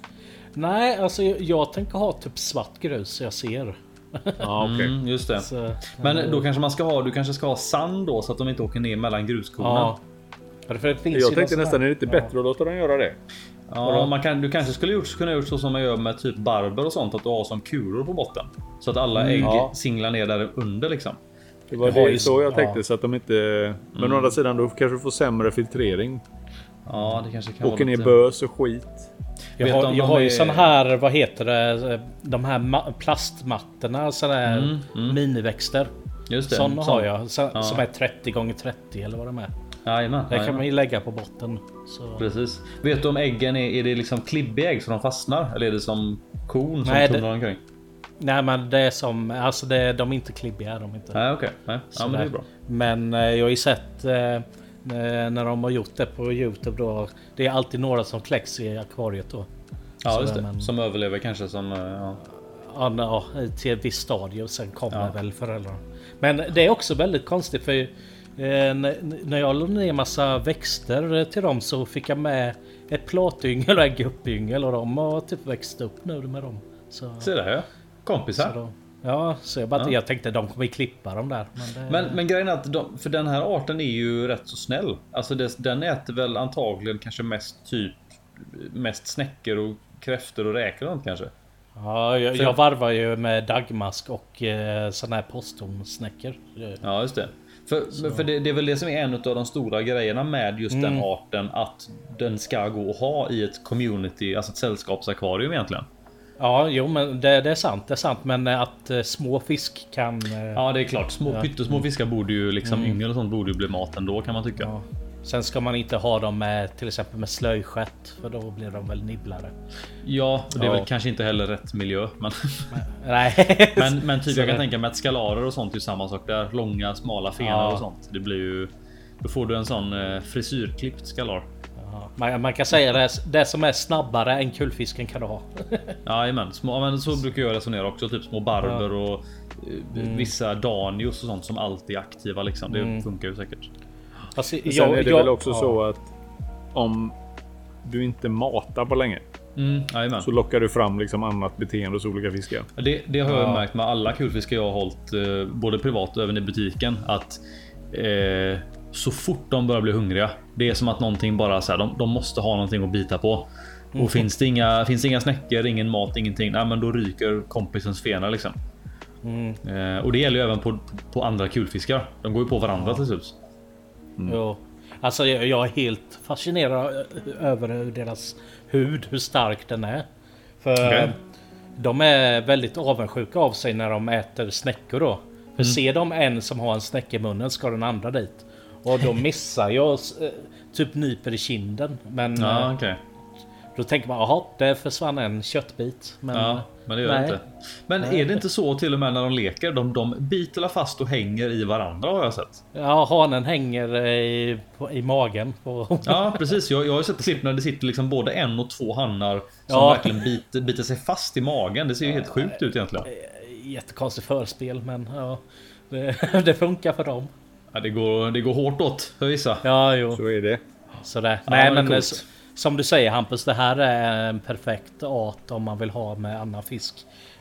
Speaker 4: Nej, alltså jag, jag tänker ha typ svart grus så jag ser.
Speaker 1: Ja, okej.
Speaker 2: Mm, just det.
Speaker 4: Så,
Speaker 2: Men då kanske man ska ha, du kanske ska ha sand då så att de inte åker ner mellan gruskornen.
Speaker 4: ja. Ja, för det finns ju
Speaker 1: Jag tänkte nästan, är det inte bättre att låta dem göra det?
Speaker 2: Ja, man kan, du kanske skulle gjort, kunna gjort så som man gör med typ barber och sånt. Att du har som kulor på botten. Så att alla ägg
Speaker 4: ja.
Speaker 2: singlar ner där under liksom.
Speaker 1: Det var det så jag
Speaker 4: ja.
Speaker 1: tänkte så att de inte... Men å andra sidan då kanske du får sämre filtrering.
Speaker 2: Ja, det kanske kan
Speaker 1: Åker ner
Speaker 2: vara
Speaker 1: bös och skit.
Speaker 4: Jag har, jag har ju sån här, vad heter det? De här ma- plastmattorna, sådana här
Speaker 2: Mm, mm.
Speaker 4: miniväxter.
Speaker 2: Just det.
Speaker 4: Sådana
Speaker 2: sån.
Speaker 4: har jag. Så,
Speaker 2: Ja.
Speaker 4: Som är 30 gånger 30 eller vad de är.
Speaker 2: Jajamän.
Speaker 4: Det kan man ju lägga på botten. Så.
Speaker 2: Precis. Vet du om äggen är, är det liksom klibbiga ägg så de fastnar? Eller är det som kon som
Speaker 4: Nej, det-
Speaker 2: tunnlar omkring?
Speaker 4: Nej men det är som, alltså det, de är inte klibbiga de är inte.
Speaker 2: Nej okej. Nej. Ja men det är bra.
Speaker 4: Men eh, jag har ju sett eh, eh, när de har gjort det på Youtube då. Det är alltid några som kläcks i akvariet då.
Speaker 2: Ja just det.
Speaker 4: men-
Speaker 2: Som överlever kanske som... eh, Ja.
Speaker 4: Ja, ja, till ett visst stadie och sen kommer
Speaker 2: Ja.
Speaker 4: väl föräldrarna. Men det är också väldigt konstigt för eh, när jag la ner massa växter eh, till dem så fick jag med ett platyngel och en guppyngel och de har typ växt upp nu med dem. Så,
Speaker 2: Se där ja. Kompisar.
Speaker 4: Ja, så jag, bara,
Speaker 2: Ja.
Speaker 4: jag tänkte de kommer klippa dem där. Men, det,
Speaker 2: Men, men grejen är att de, för den här arten är ju rätt så snäll. Alltså det, den äter väl antagligen kanske mest typ mest snäckor och kräftor och räkor och kanske.
Speaker 4: ja, jag,
Speaker 2: för-
Speaker 4: jag varvar ju med dagmask och eh, såna här posthornsnäckor. Eh,
Speaker 2: Ja just det. För, för det, det är väl det som är en av de stora grejerna med just den
Speaker 4: Mm.
Speaker 2: arten att den ska gå att ha i ett community, alltså ett sällskapsakvarium egentligen.
Speaker 4: Ja, jo men det, det är sant. Det är sant. Men eh, att eh, små fisk kan... eh,
Speaker 2: Ja det är klart, små
Speaker 4: Ja.
Speaker 2: pyttesmå fiskar borde ju liksom yngel och sånt borde ju bli mat ändå kan man tycka.
Speaker 4: Ja. Sen ska man inte ha dem med till exempel med slöjstjärt för då blir de väl nibblare.
Speaker 2: Ja, och det är
Speaker 1: Ja.
Speaker 2: väl kanske inte heller rätt miljö. Men,
Speaker 4: Nej.
Speaker 2: men, men typ
Speaker 4: Så
Speaker 2: jag kan
Speaker 4: det-
Speaker 2: tänka mig att skalarer och sånt är samma sak där. Långa smala fenor
Speaker 4: Ja.
Speaker 2: och sånt. Det blir ju... Då får du en sån eh, frisyrklippt skalar.
Speaker 4: Ja, man, man kan säga det, det som är snabbare än kulfisken kan du ha.
Speaker 2: Jajamän, små, men så brukar jag resonera också. Typ små barber och eh,
Speaker 4: Mm.
Speaker 2: vissa danios och sånt som alltid är aktiva liksom. Det funkar ju säkert.
Speaker 4: Alltså,
Speaker 1: Sen
Speaker 4: jag-
Speaker 1: är det
Speaker 4: jag-
Speaker 1: väl också
Speaker 4: ja.
Speaker 1: så att om du inte matar på länge
Speaker 2: Mm,
Speaker 1: så lockar du fram liksom annat beteende hos olika fiskar.
Speaker 2: Det, det har jag
Speaker 4: Ja.
Speaker 2: märkt med alla kulfiskar jag har hållit, eh, både privat och även i butiken. Att eh, så fort de börjar bli hungriga, det är som att någonting bara så här, de, de måste ha någonting att bita på. Och finns det inga, finns det inga snäckor, ingen mat, ingenting, nej, men då ryker kompisens fena liksom. Eh, och det gäller ju även på, på andra kulfiskar. De går ju på varandra till slut.
Speaker 4: Jo. Alltså jag, jag är helt fascinerad ö- över deras hud, hur stark den är. För
Speaker 2: Okej.
Speaker 4: de är väldigt avundsjuka av sig när de äter snäckor då. För ser de en som har en snäcka i munnen ska den andra dit. Och då missar jag eh, typ nyper i kinden. Men
Speaker 2: Ja,
Speaker 4: eh,
Speaker 2: okej.
Speaker 4: då tänker man jaha, det försvann en köttbit. Men,
Speaker 2: Ja, men det gör
Speaker 4: nej.
Speaker 2: inte. Men är det inte så till och med när de leker? De, de biter fast och hänger i varandra har jag sett.
Speaker 4: Ja, hanen hänger i, på, i magen. På,
Speaker 2: Ja precis, jag, jag har sett klipp när det sitter liksom både en och två hannar som
Speaker 4: Ja.
Speaker 2: verkligen biter, biter sig fast i magen. Det ser ju helt sjukt ut egentligen.
Speaker 4: Jättekonstigt förspel men ja. Det, det funkar för dem.
Speaker 2: Ja, det, går, det går hårt åt för vissa.
Speaker 4: Ja, jo.
Speaker 1: Så är det.
Speaker 4: Sådär.
Speaker 2: Ja,
Speaker 4: Nej
Speaker 2: det
Speaker 4: men
Speaker 2: coolt.
Speaker 4: s- som du säger Hampus, det här är en perfekt art om man vill ha med annan fisk.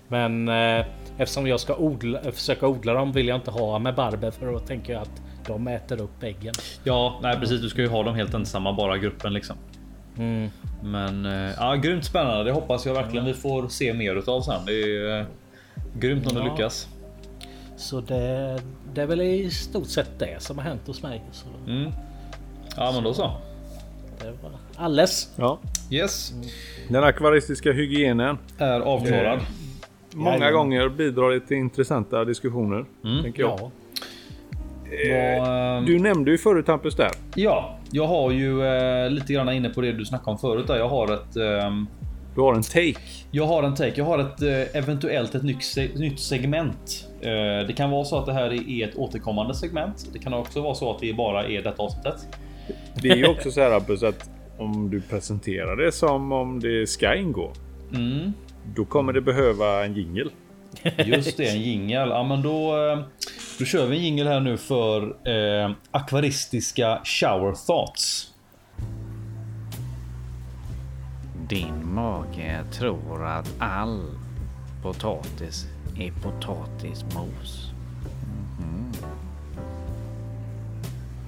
Speaker 4: Men eh, eftersom jag ska odla, försöka odla dem vill jag inte ha med barber för då tänker jag att de äter upp äggen.
Speaker 2: Ja, nej precis. Du ska ju ha dem helt ensamma, bara gruppen liksom.
Speaker 4: Mm.
Speaker 2: Men eh, ja, grymt spännande. Det hoppas jag verkligen vi får se mer utav sen. Det är eh, grymt om det
Speaker 4: Ja.
Speaker 2: lyckas.
Speaker 4: Så det, det är väl i stort sett det som har hänt hos mig. Så
Speaker 2: Mm. Ja, men då så.
Speaker 4: det var alles.
Speaker 1: Ja.
Speaker 2: Yes,
Speaker 1: Den akvaristiska hygienen.
Speaker 2: är avklarad.
Speaker 1: Många
Speaker 4: Jajamän.
Speaker 1: gånger bidrar det till intressanta diskussioner. Tänker jag.
Speaker 4: Ja.
Speaker 2: Vad, eh,
Speaker 1: Du nämnde ju förut Hampus där.
Speaker 2: Ja, jag har ju eh, lite grann inne på det du snackade om förut. Där. Jag har ett. ehm,
Speaker 1: Du har en take.
Speaker 2: jag har en take. Jag har ett eh, eventuellt ett nytt, se- nytt segment. Eh, det kan vara så att det här är ett återkommande segment. Det kan också vara så att det bara är detta avsnittet.
Speaker 1: Det är ju också så här Hampus att om du presenterar det som om det ska ingå.
Speaker 2: Mm.
Speaker 1: Då kommer det behöva en jingel.
Speaker 2: Just det, en jingel. Ja, men då, eh, då kör vi en jingel här nu för eh, akvaristiska shower thoughts.
Speaker 5: Din mage tror att all potatis är potatismos. Mm.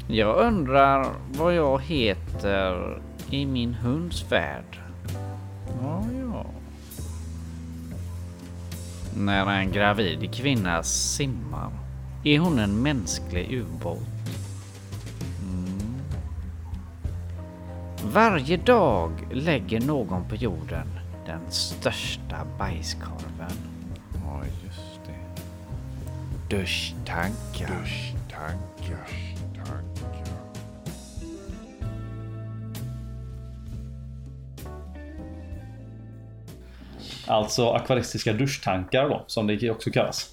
Speaker 5: Jag undrar vad jag heter i min hunds värld. Ja, ja. När en gravid kvinna simmar är hon en mänsklig ubåt. Varje dag lägger någon på jorden den största bajskorven. Ja, just det. Duschtankar. Duschtankar.
Speaker 2: Alltså akvaristiska duschtankar då, som det också kallas.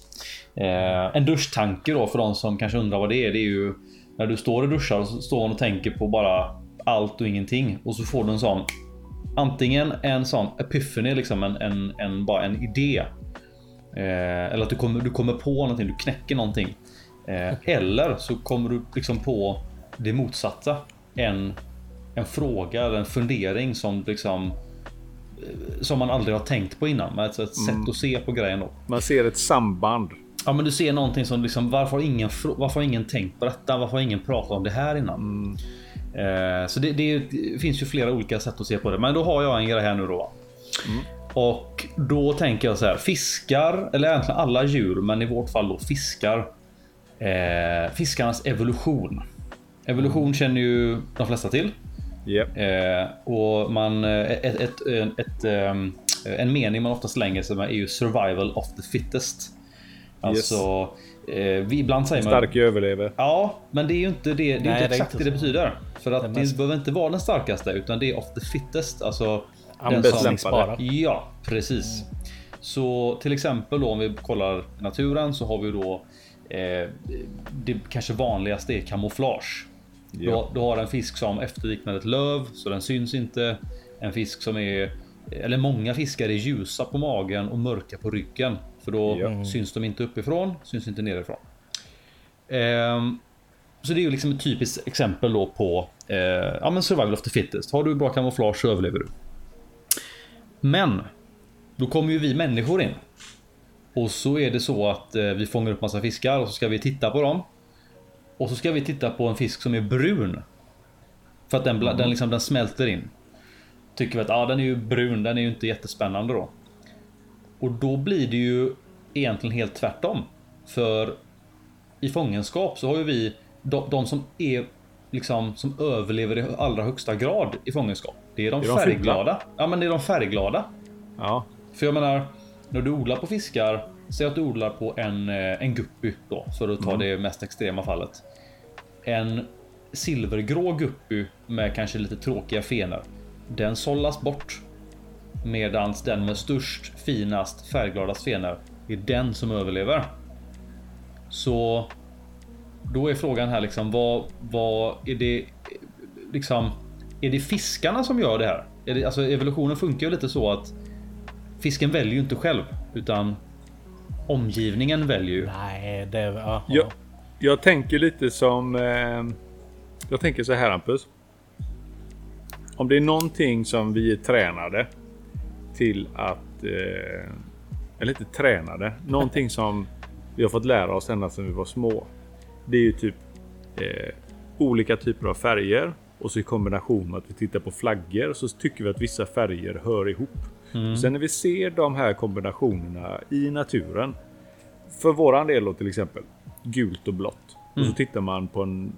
Speaker 2: Eh, en duschtanke då för de som kanske undrar vad det är. Det är ju när du står och duschar och så står man och tänker på bara allt och ingenting och så får du en sån antingen en sån epiphany, liksom en, en, en bara en idé. Eh, eller att du kommer, du kommer på någonting, du knäcker någonting. Eh, eller så kommer du liksom på det motsatta. En, en fråga eller en fundering som liksom eh, som man aldrig har tänkt på innan. Men ett, ett sätt att se på grejen då.
Speaker 1: Man ser ett samband.
Speaker 2: Ja men du ser någonting som liksom varför har ingen, varför har ingen tänkt på detta? Varför har ingen pratat om det här innan? Eh, så det, det, finns ju flera olika sätt att se på det. Men då har jag en grej här nu då. Och då tänker jag så här. Fiskar, eller egentligen alla djur, men i vårt fall då fiskar. Eh, fiskarnas evolution. Evolution känner ju de flesta till.
Speaker 1: Yep.
Speaker 2: Eh, och man, eh, ett, ett, ett, ett, en mening man ofta slänger sig med är ju survival of the fittest. Alltså, eh, vi ibland säger man...
Speaker 1: Stark överlever.
Speaker 2: Ja, men det är ju inte det. Det är
Speaker 4: Nej,
Speaker 2: inte
Speaker 4: det är
Speaker 2: exakt
Speaker 4: inte
Speaker 2: det det
Speaker 4: så.
Speaker 2: betyder. För att
Speaker 4: Det
Speaker 2: det,
Speaker 4: mest-
Speaker 2: behöver inte vara den starkaste, utan det är of the fittest. Alltså den som...
Speaker 1: lämpade.
Speaker 2: Ja, precis. Så till exempel då om vi kollar naturen så har vi då eh, det kanske vanligaste är kamouflage. Du,
Speaker 1: Ja.
Speaker 2: har, du har en fisk som efterliknar ett löv så den syns inte. En fisk som är eller många fiskar är ljusa på magen och mörka på ryggen för då
Speaker 1: Ja.
Speaker 2: syns de inte uppifrån, syns inte nerifrån. Ehm, så det är ju liksom ett typiskt exempel då på eh, ja, men survival of the fittest. Har du bra kamouflage så överlever du. Men då kommer ju vi människor in. Och så är det så att eh, vi fångar upp massa fiskar och så ska vi titta på dem. Och så ska vi titta på en fisk som är brun. För att den, bla- den, liksom, den smälter in. Tycker vi att ah, den är ju brun, den är ju inte jättespännande då. Och då blir det ju egentligen helt tvärtom. För i fångenskap så har ju vi de, de som är liksom som överlever i allra högsta grad i fångenskap. Det är de,
Speaker 1: Det är de
Speaker 2: färgglada. Ja, men det är de färgglada.
Speaker 1: Ja,
Speaker 2: För jag menar, när du odlar på fiskar, säg att du odlar på en, eh, en guppy då, för att ta det mest extrema fallet. En silvergrå guppy med kanske lite tråkiga fenor. Den sållas bort. Medans den med störst, finast, färggladast fenor är den som överlever. Så då är frågan här liksom vad, vad är det liksom är det fiskarna som gör det här? Är det, alltså evolutionen funkar ju lite så att fisken väljer ju inte själv utan omgivningen väljer ju.
Speaker 4: Nej, det... Ja.
Speaker 1: jag, jag tänker lite som... Eh, jag tänker så här Hampus. Om det är någonting som vi är tränade till att... Eh, eller inte tränade. Någonting som vi har fått lära oss ända sedan vi var små. Det är ju typ eh, olika typer av färger och så i kombination med att vi tittar på flaggor så tycker vi att vissa färger hör ihop. Sen när vi ser de här kombinationerna i naturen. För våran del då till exempel. Gult och blått. Och så tittar man på en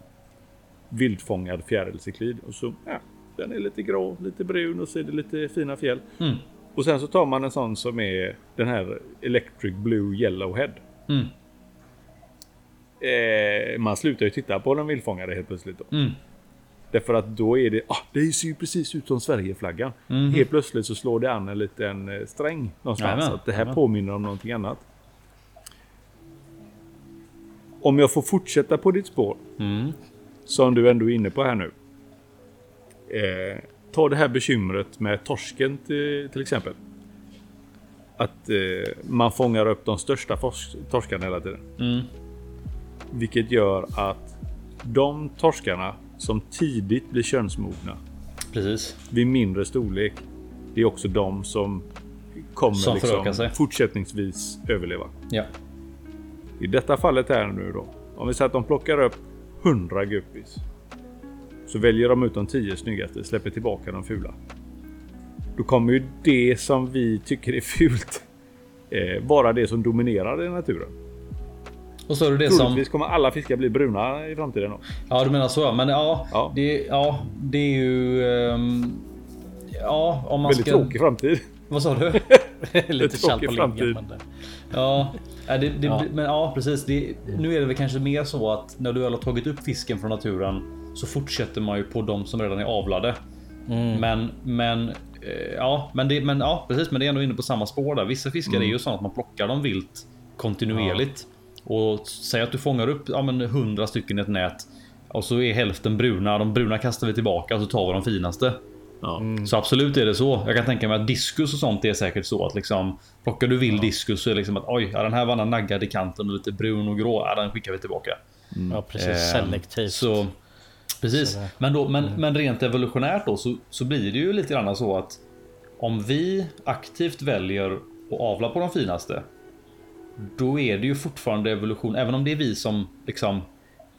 Speaker 1: vildfångad fjärilcyklid och så ja, den är lite grå, lite brun och så är det lite fina fjäll.
Speaker 2: Mm.
Speaker 1: Och sen så tar man en sån som är den här Electric Blue Yellowhead.
Speaker 2: Mm.
Speaker 1: Eh, man slutar ju titta på den vildfångade helt plötsligt. Då.
Speaker 2: Mm.
Speaker 1: Därför att då är det, ah, det ser ju precis ut som Sverigeflaggan.
Speaker 2: Mhm.
Speaker 1: Helt plötsligt så slår det an en liten eh, sträng någonstans.
Speaker 2: Jajamän,
Speaker 1: att det här
Speaker 2: jajamän.
Speaker 1: påminner om någonting annat. Om jag får fortsätta på ditt spår.
Speaker 2: Mm.
Speaker 1: Som du ändå är inne på här nu. Eh, ta det här bekymret med torsken till, till exempel. Att eh, man fångar upp de största torskarna hela tiden.
Speaker 2: Mm.
Speaker 1: Vilket gör att de torskarna som tidigt blir könsmogna
Speaker 2: Precis.
Speaker 1: vid mindre storlek. Det är också de som kommer
Speaker 2: Som
Speaker 1: liksom fortsättningsvis överleva.
Speaker 2: Ja.
Speaker 1: I detta fallet här nu då. Om vi säger att de plockar upp 100 guppies. Så väljer de ut de 10 snyggaste, släpper tillbaka de fula. Då kommer ju det som vi tycker är fult eh, vara det som dominerar i naturen.
Speaker 2: Och så är det det som...
Speaker 1: Troligtvis kommer alla fiskar bli bruna i framtiden. Då.
Speaker 2: Ja, du menar så ja. Men ja,
Speaker 1: Ja.
Speaker 2: Det, ja det är ju... ehm, ja, om man
Speaker 1: Väldigt
Speaker 2: ska...
Speaker 1: tråkig framtid.
Speaker 2: Vad sa du?
Speaker 4: Lite kall på
Speaker 1: framtid.
Speaker 4: linjen. Men det,
Speaker 2: Ja, ja, det, det,
Speaker 4: Ja.
Speaker 2: men ja precis. Det, nu är det väl kanske mer så att när du väl har tagit upp fisken från naturen så fortsätter man ju på de som redan är avlade. Men, men, eh, ja, men, det, men ja, precis. Men det är ändå inne på samma spår där. Vissa fiskar är ju så att man plockar dem vilt kontinuerligt och säg att du fångar upp ja, men 100 stycken i ett nät och så är hälften bruna. De bruna kastar vi tillbaka och så tar vi de finaste.
Speaker 1: Ja.
Speaker 2: Så absolut är det så. Jag kan tänka mig att diskus och sånt är säkert så att liksom plockar du vild diskus så är det liksom att oj, ja, den här var naggad i kanten och lite brun och grå. Ja, den skickar vi tillbaka.
Speaker 4: ja, precis.
Speaker 2: Ehm,
Speaker 4: selektivt.
Speaker 2: Så precis,
Speaker 4: det-
Speaker 2: men, då, men, men rent evolutionärt då så, så blir det ju lite grann så att om vi aktivt väljer att avla på de finaste. Då är det ju fortfarande evolution, även om det är vi som liksom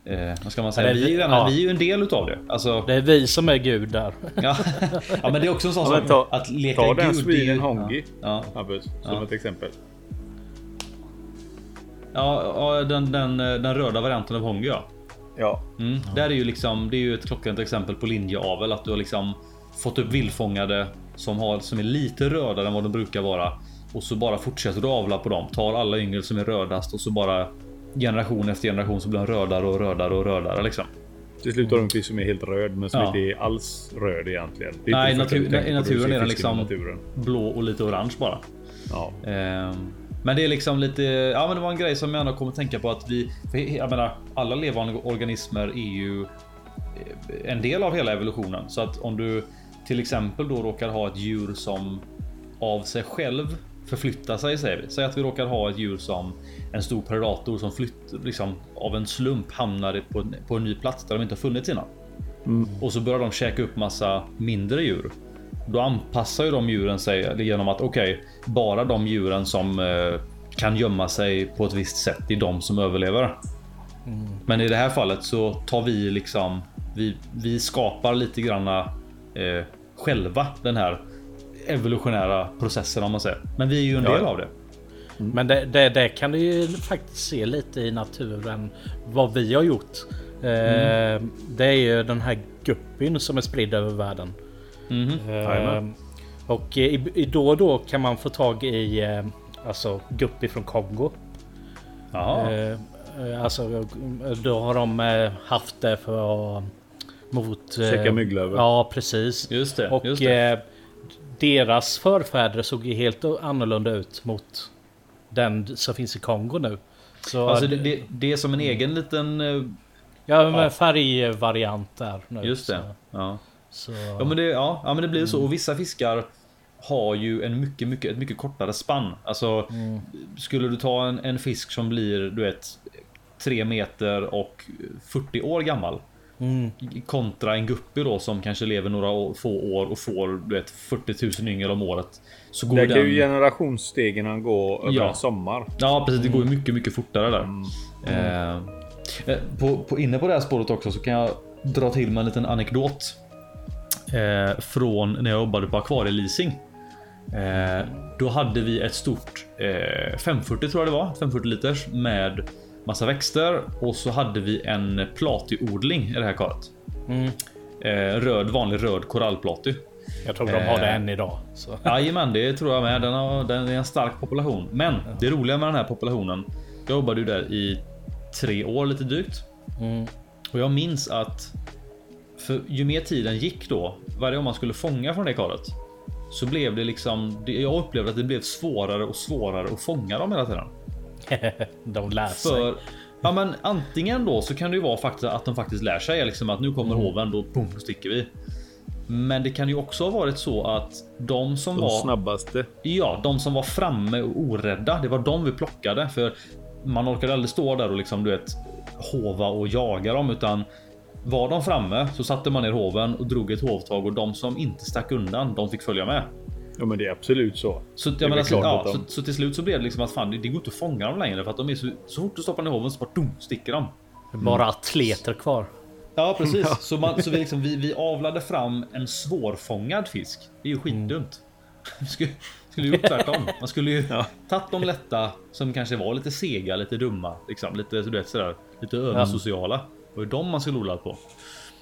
Speaker 2: Eh, vad ska man säga? Vi är, ju,
Speaker 4: ja.
Speaker 2: vi är ju en del utav det. Alltså,
Speaker 4: Det är vi som är gudar.
Speaker 2: ja. ja, men det är också en sån
Speaker 1: Ja,
Speaker 2: sak
Speaker 1: ta-
Speaker 2: att leka
Speaker 1: ta den
Speaker 2: gud. är ju-
Speaker 1: Sweden Hongi.
Speaker 2: Ja,
Speaker 1: Hampus, som
Speaker 2: Ja.
Speaker 1: ett exempel.
Speaker 2: ja, ja den, den, den röda varianten av Hongi ja.
Speaker 1: Ja.
Speaker 2: Mm. Där är ju liksom, det är ju ett klockrent exempel på linjeavel. Att du har liksom fått upp vildfångade som, har, som är lite rödare än vad de brukar vara. Och så bara fortsätter du avla på dem. Tar alla yngel som är rödast och så bara generation efter generation så blir de rödare och rödare och rödare liksom.
Speaker 1: Till slut har du en fisk som är helt röd men som
Speaker 2: Ja.
Speaker 1: inte är alls röd egentligen.
Speaker 2: Nej, natur-
Speaker 1: tänker
Speaker 2: i naturen är den liksom-. Blå och lite orange bara.
Speaker 1: Ja.
Speaker 2: Ehm, Men det är liksom lite, ja men det var en grej som jag ändå kommer att tänka på att vi, jag menar alla levande organismer är ju eh, en del av hela evolutionen. Så att om du till exempel då råkar ha ett djur som av sig själv förflyttar sig säger vi. Säg att vi råkar ha ett djur som en stor predator som flytt, liksom, av en slump hamnar på, en- på en ny plats där de inte har funnits innan. Och så börjar de käka upp massa mindre djur. Då anpassar ju de djuren sig genom att okej, bara de djuren som eh, kan gömma sig på ett visst sätt, det är de som överlever. Men i det här fallet så tar vi liksom, vi, vi skapar lite granna eh, själva den här evolutionära processen om man säger. Men vi är ju en
Speaker 1: Ja,
Speaker 2: del av det.
Speaker 4: Men det, det, det kan du ju faktiskt se lite i naturen vad vi har gjort. Eh, Det är ju den här guppyn som är spridd över världen.
Speaker 2: Mhm.
Speaker 4: Eh,
Speaker 1: Jajamän.
Speaker 4: och i, i då och då kan man få tag i eh, alltså guppy från Kongo.
Speaker 2: Jaha.
Speaker 4: Eh, eh, alltså då har de eh, haft det för att mot...
Speaker 1: Käka mygglever.
Speaker 4: Ja precis.
Speaker 2: Just det,
Speaker 4: Och
Speaker 2: just det.
Speaker 4: Eh, deras förfäder såg ju helt annorlunda ut mot den som finns i Kongo nu. Så
Speaker 2: Alltså det, det, det är som en egen liten...
Speaker 4: ja,
Speaker 2: ja.
Speaker 4: färgvariant där nu.
Speaker 2: Just det. Ja.
Speaker 4: Så,
Speaker 2: Ja men det, ja, ja, men det blir så. Och vissa fiskar har ju en mycket, mycket, ett mycket kortare spann. Alltså skulle du ta en, en fisk som blir, du vet, 3 meter och 40 år gammal.
Speaker 4: mm,
Speaker 2: Kontra en guppy då som kanske lever några år, få år och får du vet 40 000 yngel om året. Så går
Speaker 1: Där
Speaker 2: den...
Speaker 1: kan ju generationsstegen gå över
Speaker 2: Ja.
Speaker 1: en sommar.
Speaker 2: Ja precis, det går ju mycket, mycket fortare där. Eh, eh, på, på, inne på det här spåret också så kan jag dra till med en liten anekdot. Eh, från när jag jobbade på akvarieleasing. Eh, då hade vi ett stort eh, 540 tror jag det var, 540 liters med massa växter och så hade vi en platiodling i det här karet.
Speaker 4: mm.
Speaker 2: Eh, röd, vanlig röd korallplaty.
Speaker 4: Jag tror de har det
Speaker 2: Eh.
Speaker 4: än idag. Så.
Speaker 2: Jajamän, det tror jag med. Den, har, den är en stark population. Men det roliga med den här populationen. Jag jobbade ju där i tre år lite drygt.
Speaker 4: Mm.
Speaker 2: Och jag minns att för ju mer tiden gick då, varje gång man skulle fånga från det karet. Så blev det liksom, jag upplevde att det blev svårare och svårare att fånga dem hela tiden.
Speaker 4: de lär sig.
Speaker 2: För ja, men antingen då så kan det ju vara faktiskt att de faktiskt lär sig liksom att nu kommer hoven, då boom, sticker vi. Men det kan ju också ha varit så att de som
Speaker 1: De
Speaker 2: var
Speaker 1: snabbaste.
Speaker 2: Ja, de som var framme och orädda. Det var de vi plockade för man orkade aldrig stå där och liksom du vet hova och jaga dem utan var de framme så satte man ner hoven och drog ett hovtag och de som inte stack undan, de fick följa med.
Speaker 1: Ja men det är absolut så.
Speaker 2: Så, jag menar, så, ja, så, så till slut så blev det liksom att fan, det, det går inte att fånga dem längre för att de är så, så fort du stoppar ner hoven så bara dum, sticker de.
Speaker 4: Bara atleter kvar.
Speaker 2: Ja precis, så, man, så vi, liksom, vi, vi avlade fram en svårfångad fisk. Det är ju skitdumt. Vi skulle, skulle ju gjort tvärtom. Man skulle ju
Speaker 1: Ja.
Speaker 2: tagit de lätta som kanske var lite sega, lite dumma, liksom lite så du vet sådär, lite översociala. Det var ju de man skulle odlat på.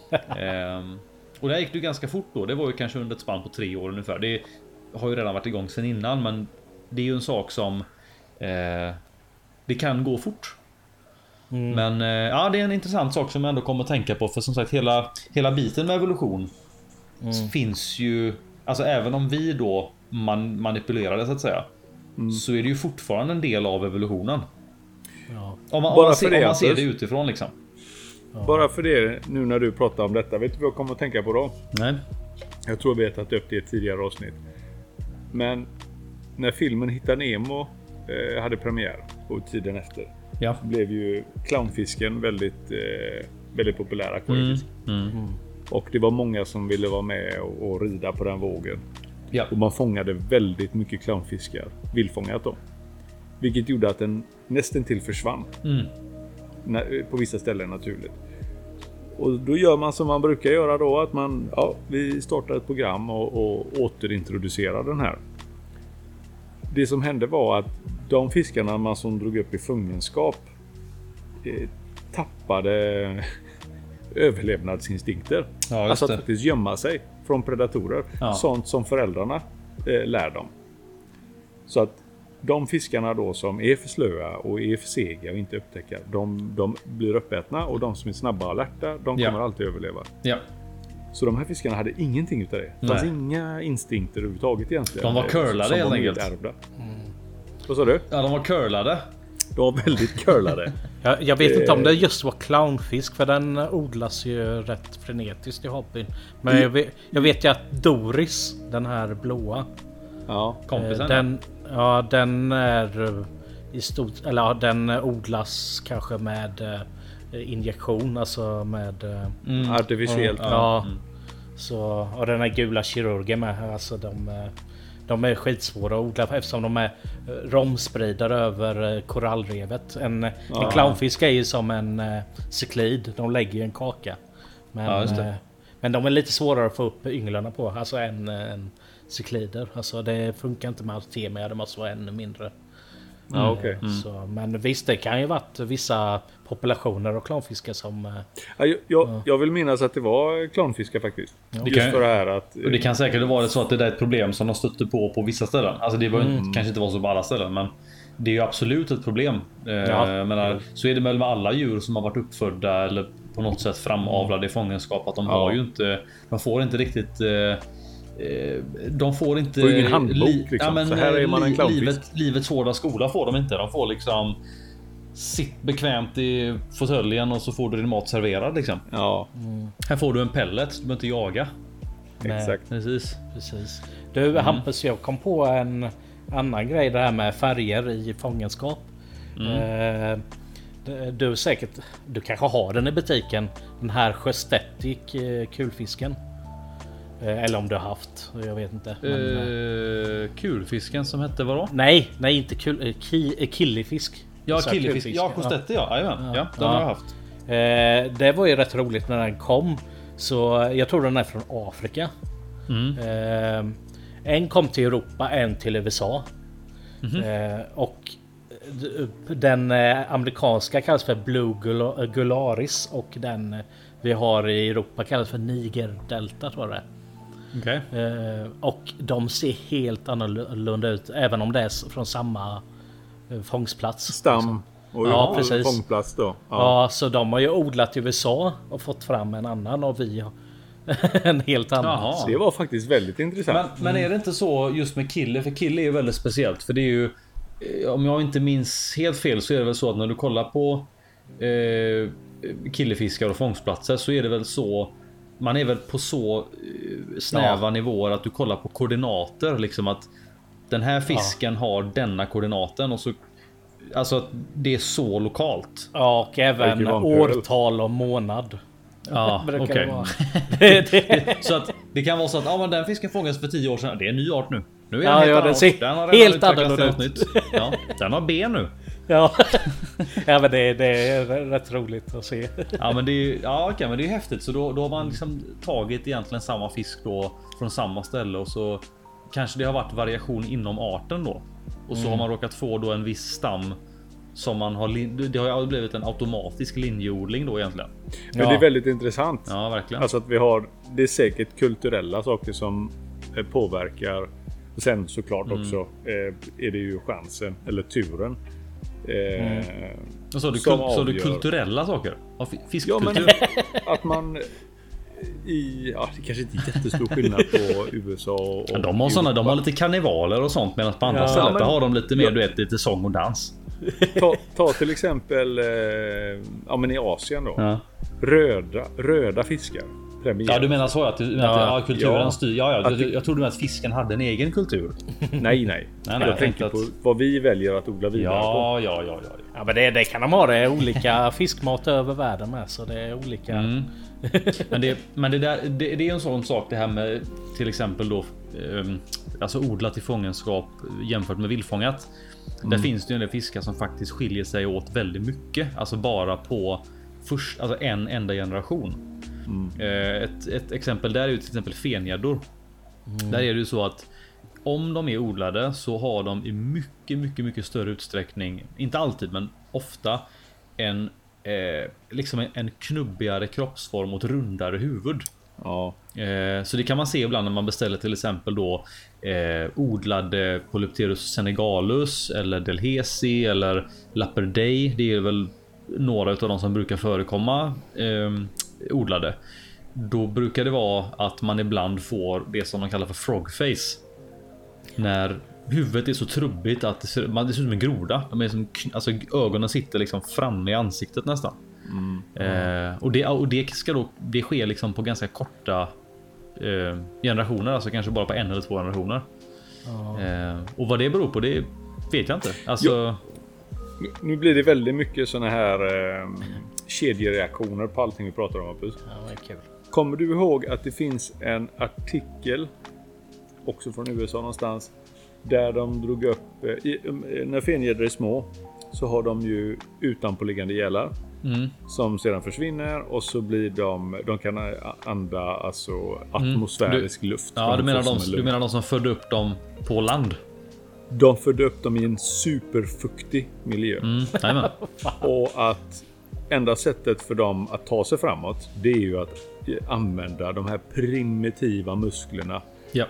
Speaker 2: ehm, och där gick det ju ganska fort då. Det var ju kanske under ett spann på tre år ungefär. Det har ju redan varit igång sedan innan, men det är ju en sak som eh, det kan gå fort. Men eh, ja, det är en intressant sak som jag ändå kommer att tänka på. För som sagt, hela, hela biten med evolution finns ju... Alltså även om vi då man, manipulerar det så att säga. Så är det ju fortfarande en del av evolutionen.
Speaker 4: Ja.
Speaker 2: Om man, om
Speaker 1: Bara
Speaker 2: man, ser,
Speaker 1: det,
Speaker 2: om man ser det utifrån liksom.
Speaker 1: Bara för det nu när du pratar om detta. Vet du vad jag kommer att tänka på då?
Speaker 2: Nej.
Speaker 1: Jag tror vi har tagit upp det i ett tidigare avsnitt. Men när filmen Hitta Nemo eh, hade premiär och tiden efter.
Speaker 2: Ja.
Speaker 1: Blev ju clownfisken väldigt, eh, väldigt populär akvariefisk.
Speaker 2: Mm.
Speaker 1: Och det var många som ville vara med och, och rida på den vågen.
Speaker 2: Ja.
Speaker 1: Och man fångade väldigt mycket clownfiskar. Vildfångat då. Vilket gjorde att den nästan till försvann.
Speaker 2: Mm.
Speaker 1: När, på vissa ställen naturligt. Och då gör man som man brukar göra då. Att man, ja, vi startar ett program och, och återintroducerar den här. Det som hände var att de fiskarna man som drog upp i fångenskap eh, tappade överlevnadsinstinkter.
Speaker 2: Ja,
Speaker 1: alltså att faktiskt gömma sig från predatorer.
Speaker 2: Ja.
Speaker 1: Sånt som föräldrarna eh, lär dem. Så att de fiskarna då som är för slöa och är för sega och inte upptäcker, de, de blir uppätna och de som är snabba och alerta, de
Speaker 2: Ja.
Speaker 1: kommer alltid överleva.
Speaker 2: Ja,
Speaker 1: Så de här fiskarna hade ingenting utav det. Det fanns
Speaker 2: Nej.
Speaker 1: inga instinkter överhuvudtaget egentligen.
Speaker 2: De var curlade
Speaker 1: Som
Speaker 2: helt enkelt.
Speaker 1: nedärvda. Vad sa du?
Speaker 2: ja de var curlade.
Speaker 1: De var väldigt curlade.
Speaker 4: Jag, jag vet inte om det just var clownfisk för den odlas ju rätt frenetiskt i hobbyn. Men jag vet, jag vet ju att Doris, den här blåa.
Speaker 1: ja.
Speaker 2: Kompisen.
Speaker 4: eh, Den, ja, den är eh, i stort, eller ja, den odlas kanske med eh, injektion, alltså med... eh,
Speaker 2: Mm.
Speaker 1: Artificiellt.
Speaker 4: Ja. Så, och den här gula kirurgen med. Alltså de, eh, de är skitsvåra att odla eftersom de är eh, romspridare över eh, korallrevet. En, en clownfisk är ju som en eh, cyklid. De lägger ju en kaka. Men,
Speaker 2: Ja, just det.
Speaker 4: eh, men de är lite svårare att få upp ynglarna på. Alltså än, eh, än cyklider. Alltså det funkar inte med Artemia. Det måste vara ännu mindre.
Speaker 1: Ja, okej.
Speaker 4: Så, men visst, det kan ju varit vissa populationer av clownfiskar som... eh,
Speaker 1: Ja, jag, jag, jag vill minnas att det var clownfiskar faktiskt. Just
Speaker 2: kan-
Speaker 1: för det här att...
Speaker 2: Och det kan säkert vara så att det där är ett problem som de stötte på på vissa ställen. Alltså det var, kanske inte var så på alla ställen men det är ju absolut ett problem. Eh,
Speaker 4: Ja.
Speaker 2: menar, så är det väl med alla djur som har varit uppfödda eller på något sätt framavlade i fångenskap att de har ju inte. De får inte riktigt. Eh, eh, de får inte...
Speaker 1: Får ingen handbok, liksom. Så här är man en clownfisk.
Speaker 2: livet, livets hårda skola får de inte. De får liksom Sitt bekvämt i fåtöljen och så får du din mat serverad liksom.
Speaker 1: Ja,
Speaker 2: Här får du en pellet, du behöver inte jaga.
Speaker 1: exakt.
Speaker 2: Precis.
Speaker 4: Precis. Du Hampus, jag kom på en annan grej det här med färger i fångenskap. Eh, du- säkert, du kanske har den i butiken. Den här Sjöstetic eh, kulfisken. Eh, eller om du har haft, jag vet inte. Men, Eh,
Speaker 2: kulfisken som hette vadå?
Speaker 4: nej, nej inte kul, ki, killifisk.
Speaker 2: Ja,
Speaker 4: Så kulfisk,
Speaker 2: Ja, kostetti ja. Jajamän. Ja, den
Speaker 4: Ja.
Speaker 2: har jag haft.
Speaker 4: Eh, det var ju rätt roligt när den kom. Så jag tror den är från Afrika.
Speaker 2: Mm.
Speaker 4: Eh, en kom till Europa, en till USA.
Speaker 2: Mhm.
Speaker 4: Eh, och den amerikanska kallas för Blue Gul- Gularis och den vi har i Europa kallas för Niger-delta tror jag det är.
Speaker 2: Okej.
Speaker 4: Eh, och de ser helt annorlunda ut även om det är från samma eh, fångstplats.
Speaker 1: Stam och
Speaker 4: Ja, precis.
Speaker 1: fångplats då. Ja.
Speaker 4: Ja, så de har ju odlat i USA och fått fram en annan och vi har en helt annan.
Speaker 2: Jaha.
Speaker 1: Det var faktiskt väldigt intressant.
Speaker 2: Men, men är det inte så just med kille? För kille är ju väldigt speciellt. För det är ju... eh, Om jag inte minns helt fel så är det väl så att när du kollar på eh, killefiskar och fångstplatser så är det väl så man är väl på så eh, snäva nivåer att du kollar på koordinater liksom att den här fisken har denna koordinaten och så alltså att det är så lokalt.
Speaker 4: Ja, och även årtal och månad.
Speaker 2: Ja, okej.
Speaker 4: det vara. det, det,
Speaker 2: Så att det kan vara så att ja, men den fisken fångades för 10 år sedan. Det är en ny art nu. Nu är
Speaker 4: Ja,
Speaker 2: den helt
Speaker 4: ja,
Speaker 2: annan
Speaker 4: ser
Speaker 2: art. Den har redan
Speaker 4: helt annorlunda
Speaker 2: nytt. Ja, den har ben nu.
Speaker 4: Ja. ja, men det, det är rätt roligt att se.
Speaker 2: Ja, men det är ju ja, okej, men det är häftigt. Så då, då har man liksom tagit egentligen samma fisk då från samma ställe och så kanske det har varit variation inom arten då och så har man råkat få då en viss stam som man har. Det har ju blivit en automatisk linjeodling då egentligen.
Speaker 1: Men
Speaker 4: Ja.
Speaker 1: det är väldigt intressant.
Speaker 2: Ja, verkligen.
Speaker 1: Alltså att vi har, det är säkert kulturella saker som eh, påverkar. Sen såklart
Speaker 2: Mm.
Speaker 1: också eh, är det ju chansen eller turen. Eh,
Speaker 2: Och så har du, kul, så har du
Speaker 1: avgör.
Speaker 2: kulturella saker. Ja, fi-
Speaker 1: Ja
Speaker 2: fiskkultur.
Speaker 1: men att man i, ja det kanske inte är jättestor skillnad på USA och
Speaker 2: Ja, de har såna, de har lite karnevaler och sånt medan på andra
Speaker 4: Ja,
Speaker 2: ställen
Speaker 1: men-
Speaker 2: har de lite mer
Speaker 1: Ja.
Speaker 2: du vet lite sång och dans.
Speaker 1: ta, ta till exempel eh, ja, men i Asien då.
Speaker 2: Ja,
Speaker 1: Röda, röda fiskar. Premieras.
Speaker 2: ja du menar så att, du, att ja, kulturen
Speaker 1: Ja.
Speaker 2: styr. Ja, ja,
Speaker 1: Att
Speaker 2: jag, jag trodde med att fisken hade en egen kultur.
Speaker 1: Nej, nej.
Speaker 2: nej,
Speaker 1: jag
Speaker 2: jag
Speaker 1: tänker
Speaker 2: tänkte
Speaker 1: på
Speaker 2: att-
Speaker 1: vad vi väljer att odla vidare på.
Speaker 2: Ja, ja, ja, ja.
Speaker 4: Ja, men det, det kan de ha. Det är olika fiskmat över världen med. Så det är olika.
Speaker 2: Mm. Men, det, men det, där, det, det är en sån sak det här med till exempel då um, alltså odlat i fångenskap jämfört med vildfångat. Där finns det ju en del fiskar som faktiskt skiljer sig åt väldigt mycket, alltså bara på först, alltså en enda generation. Eh, Ett, ett exempel där är ju till exempel fengäddor. Där är det ju så att om de är odlade så har de i mycket, mycket, mycket större utsträckning, inte alltid, men ofta en eh, liksom en, en knubbigare kroppsform och ett rundare huvud.
Speaker 1: Ja.
Speaker 2: Eh, så det kan man se ibland när man beställer till exempel då eh, odlade Polypterus senegalus eller delhesi eller lapperday. Det är väl några av de som brukar förekomma eh, odlade. Då brukar det vara att man ibland får det som de kallar för frogface. När huvudet är så trubbigt att det ser, man, det ser ut som en groda. De är som, alltså, ögonen sitter liksom framme i ansiktet nästan. Eh, och, det, och det ska då det sker liksom på ganska korta eh, generationer, alltså kanske bara på en eller två generationer. Eh, och vad det beror på, det vet jag inte. Alltså,
Speaker 1: Nu- Nu blir det väldigt mycket såna här eh, kedjereaktioner på allting vi pratar om. Hampus.
Speaker 4: Ja, det är kul.
Speaker 1: Kommer du ihåg att det finns en artikel, också från USA någonstans, där de drog upp, eh, i, eh, när fengäddor är små, så har de ju utanpåliggande gälar
Speaker 2: mm,
Speaker 1: som sedan försvinner och så blir de, de kan eh, anda alltså atmosfärisk luft.
Speaker 2: ja, du menar, de, du menar de som födde upp dem på land?
Speaker 1: De födde upp dem i en superfuktig miljö.
Speaker 2: Mm.
Speaker 1: Och att enda sättet för dem att ta sig framåt, det är ju att eh, använda de här primitiva musklerna.
Speaker 2: ja.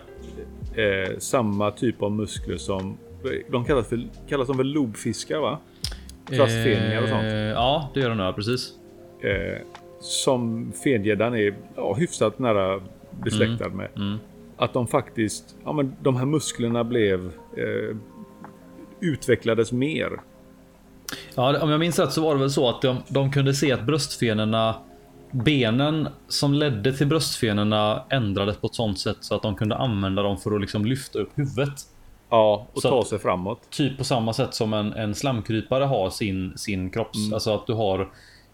Speaker 1: Eh, samma typ av muskler som de kallas för, kallas de för lobfiskar va? Kvastfeningar och sånt.
Speaker 2: Eh, ja, det gör de nu, precis.
Speaker 1: Eh, som fengäddan är ja, hyfsat nära besläktad med.
Speaker 2: mm.
Speaker 1: Att de faktiskt, ja men de här musklerna blev eh, utvecklades mer.
Speaker 2: Ja, om jag minns rätt så var det väl så att de, de kunde se att bröstfenorna Benen som ledde till bröstfenorna ändrades på ett sånt sätt så att de kunde använda dem för att liksom lyfta upp huvudet.
Speaker 1: Ja, och
Speaker 2: Så
Speaker 1: ta
Speaker 2: att-
Speaker 1: sig framåt.
Speaker 2: Typ på samma sätt som en, en slamkrypare har sin, sin kropps...
Speaker 1: Mm.
Speaker 2: Alltså att du har...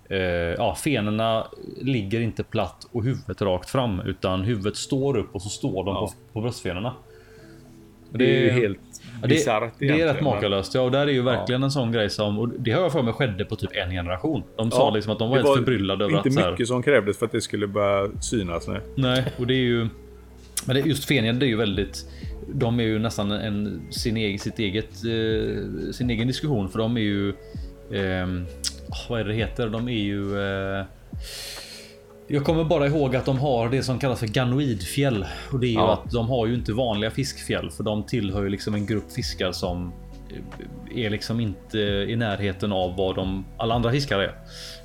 Speaker 2: Eh, ja, fenorna ligger inte platt och huvudet rakt fram utan huvudet står upp och så står de
Speaker 1: Ja.
Speaker 2: på, på bröstfenorna.
Speaker 1: Det är ju helt
Speaker 2: Ja,
Speaker 1: bisarrt
Speaker 2: det, det är rätt makalöst. Ja, och där är ju verkligen en sån grej som... Och det har jag för mig skedde på typ en generation. De sa
Speaker 1: Ja,
Speaker 2: liksom att de
Speaker 1: det
Speaker 2: var helt förbryllade över
Speaker 1: Inte
Speaker 2: att så här,
Speaker 1: mycket som krävdes för att det skulle börja synas nu.
Speaker 2: Nej, och det är ju... Men det, just Fenien, det är ju väldigt... De är ju nästan en, sin, egen, sitt eget, eh, sin egen diskussion för de är ju... åh, vad är det det heter? De är ju... Eh, jag kommer bara ihåg att de har det som kallas för ganoidfjäll. Och det är ju
Speaker 1: Ja.
Speaker 2: att de har ju inte vanliga fiskfjäll för de tillhör ju liksom en grupp fiskar som eh, är liksom inte i närheten av vad de alla andra fiskar är.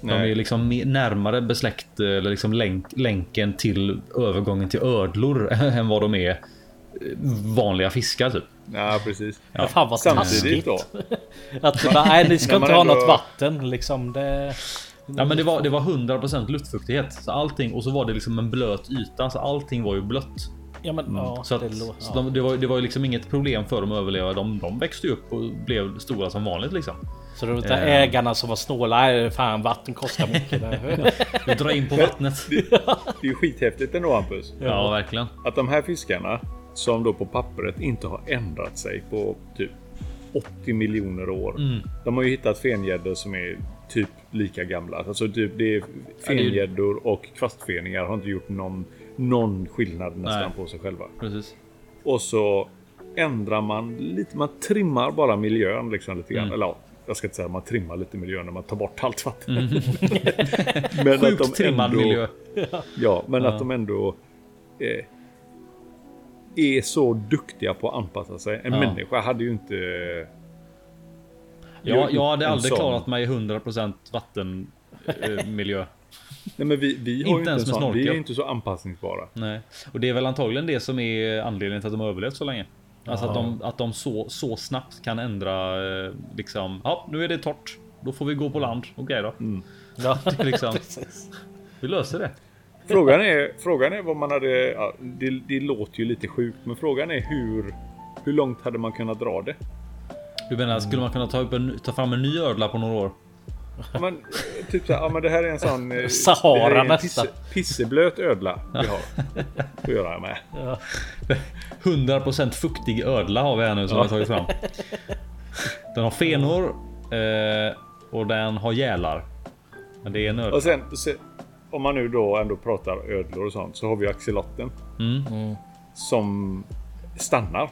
Speaker 2: De
Speaker 1: Nej.
Speaker 2: är liksom närmare besläkt eller liksom länk, länken till övergången till ödlor än vad de är eh, vanliga fiskar typ.
Speaker 1: Ja, precis.
Speaker 4: Ja. Fan vad
Speaker 1: Samtidigt då.
Speaker 4: Att bara, nej ni ska inte ha
Speaker 1: ändå-
Speaker 4: något vatten liksom. Det...
Speaker 2: Ja, men det var, det var 100% luftfuktighet så allting och så var det liksom en blöt yta så allting var ju blött.
Speaker 4: Ja men ja,
Speaker 2: Mm. Så,
Speaker 4: det
Speaker 2: att,
Speaker 4: lå-
Speaker 2: så
Speaker 4: ja.
Speaker 2: de, det, var, det var ju liksom inget problem för dem att överleva. De, de växte ju upp och blev stora som vanligt liksom.
Speaker 4: Så det var inte
Speaker 2: Eh.
Speaker 4: ägarna som var snåla. Fan vatten kostar mycket.
Speaker 2: Du drar in på vattnet.
Speaker 1: Det är ju skithäftigt ändå Hampus.
Speaker 2: Ja, verkligen.
Speaker 1: Att de här fiskarna som då på pappret inte har ändrat sig på typ 80 miljoner år.
Speaker 2: Mm.
Speaker 1: De har ju hittat fengäddor som är typ lika gamla. Alltså typ det är fengäddor och kvastfeningar har inte gjort någon, någon skillnad nästan
Speaker 2: Nej.
Speaker 1: på sig själva.
Speaker 2: Precis.
Speaker 1: Och så ändrar man lite. Man trimmar bara miljön liksom lite grann.
Speaker 2: Mm.
Speaker 1: Eller ja, jag ska inte säga att man trimmar lite miljön när man tar bort allt vatten. men att
Speaker 2: Mm. Sjukt
Speaker 1: de
Speaker 2: trimmad
Speaker 1: ändå,
Speaker 2: miljö.
Speaker 1: Ja, men
Speaker 2: Ja.
Speaker 1: att de ändå eh, är så duktiga på att anpassa sig. En
Speaker 2: Ja.
Speaker 1: människa hade ju inte...
Speaker 2: Ja,
Speaker 1: gjort
Speaker 2: jag hade aldrig
Speaker 1: sån.
Speaker 2: klarat mig i 100% vattenmiljö.
Speaker 1: Nej, men vi, vi har
Speaker 2: Inte
Speaker 1: ju inte
Speaker 2: ens
Speaker 1: en
Speaker 2: med
Speaker 1: sån. Vi är
Speaker 2: snorkel.
Speaker 1: inte så anpassningsbara.
Speaker 2: Nej, och det är väl antagligen det som är anledningen till att de har överlevt så länge. Alltså att de, att de så, så snabbt kan ändra eh, liksom. Ja, nu är det torrt. Då får vi gå på land. Okej då.
Speaker 4: Ja,
Speaker 2: Det är liksom, vi löser det.
Speaker 1: Frågan är, frågan är vad man hade... Ja, det, det låter ju lite sjukt, men frågan är hur... Hur långt hade man kunnat dra det?
Speaker 2: Du menar, skulle man kunna ta, upp en, ta fram en ny ödla på några år?
Speaker 1: Ja, Men, typ så här, ja men det här är en sån... eh,
Speaker 4: Sahara
Speaker 1: en. Pisse, pisseblöt ödla vi har. Att göra med.
Speaker 2: 100% fuktig ödla har vi här nu som vi har tagit fram. Den har fenor eh, och den har gälar. Men det är en ödla.
Speaker 1: Och sen, se- om man nu då ändå pratar ödlor och sånt, så har vi axelotten.
Speaker 2: Mm.
Speaker 1: Som stannar.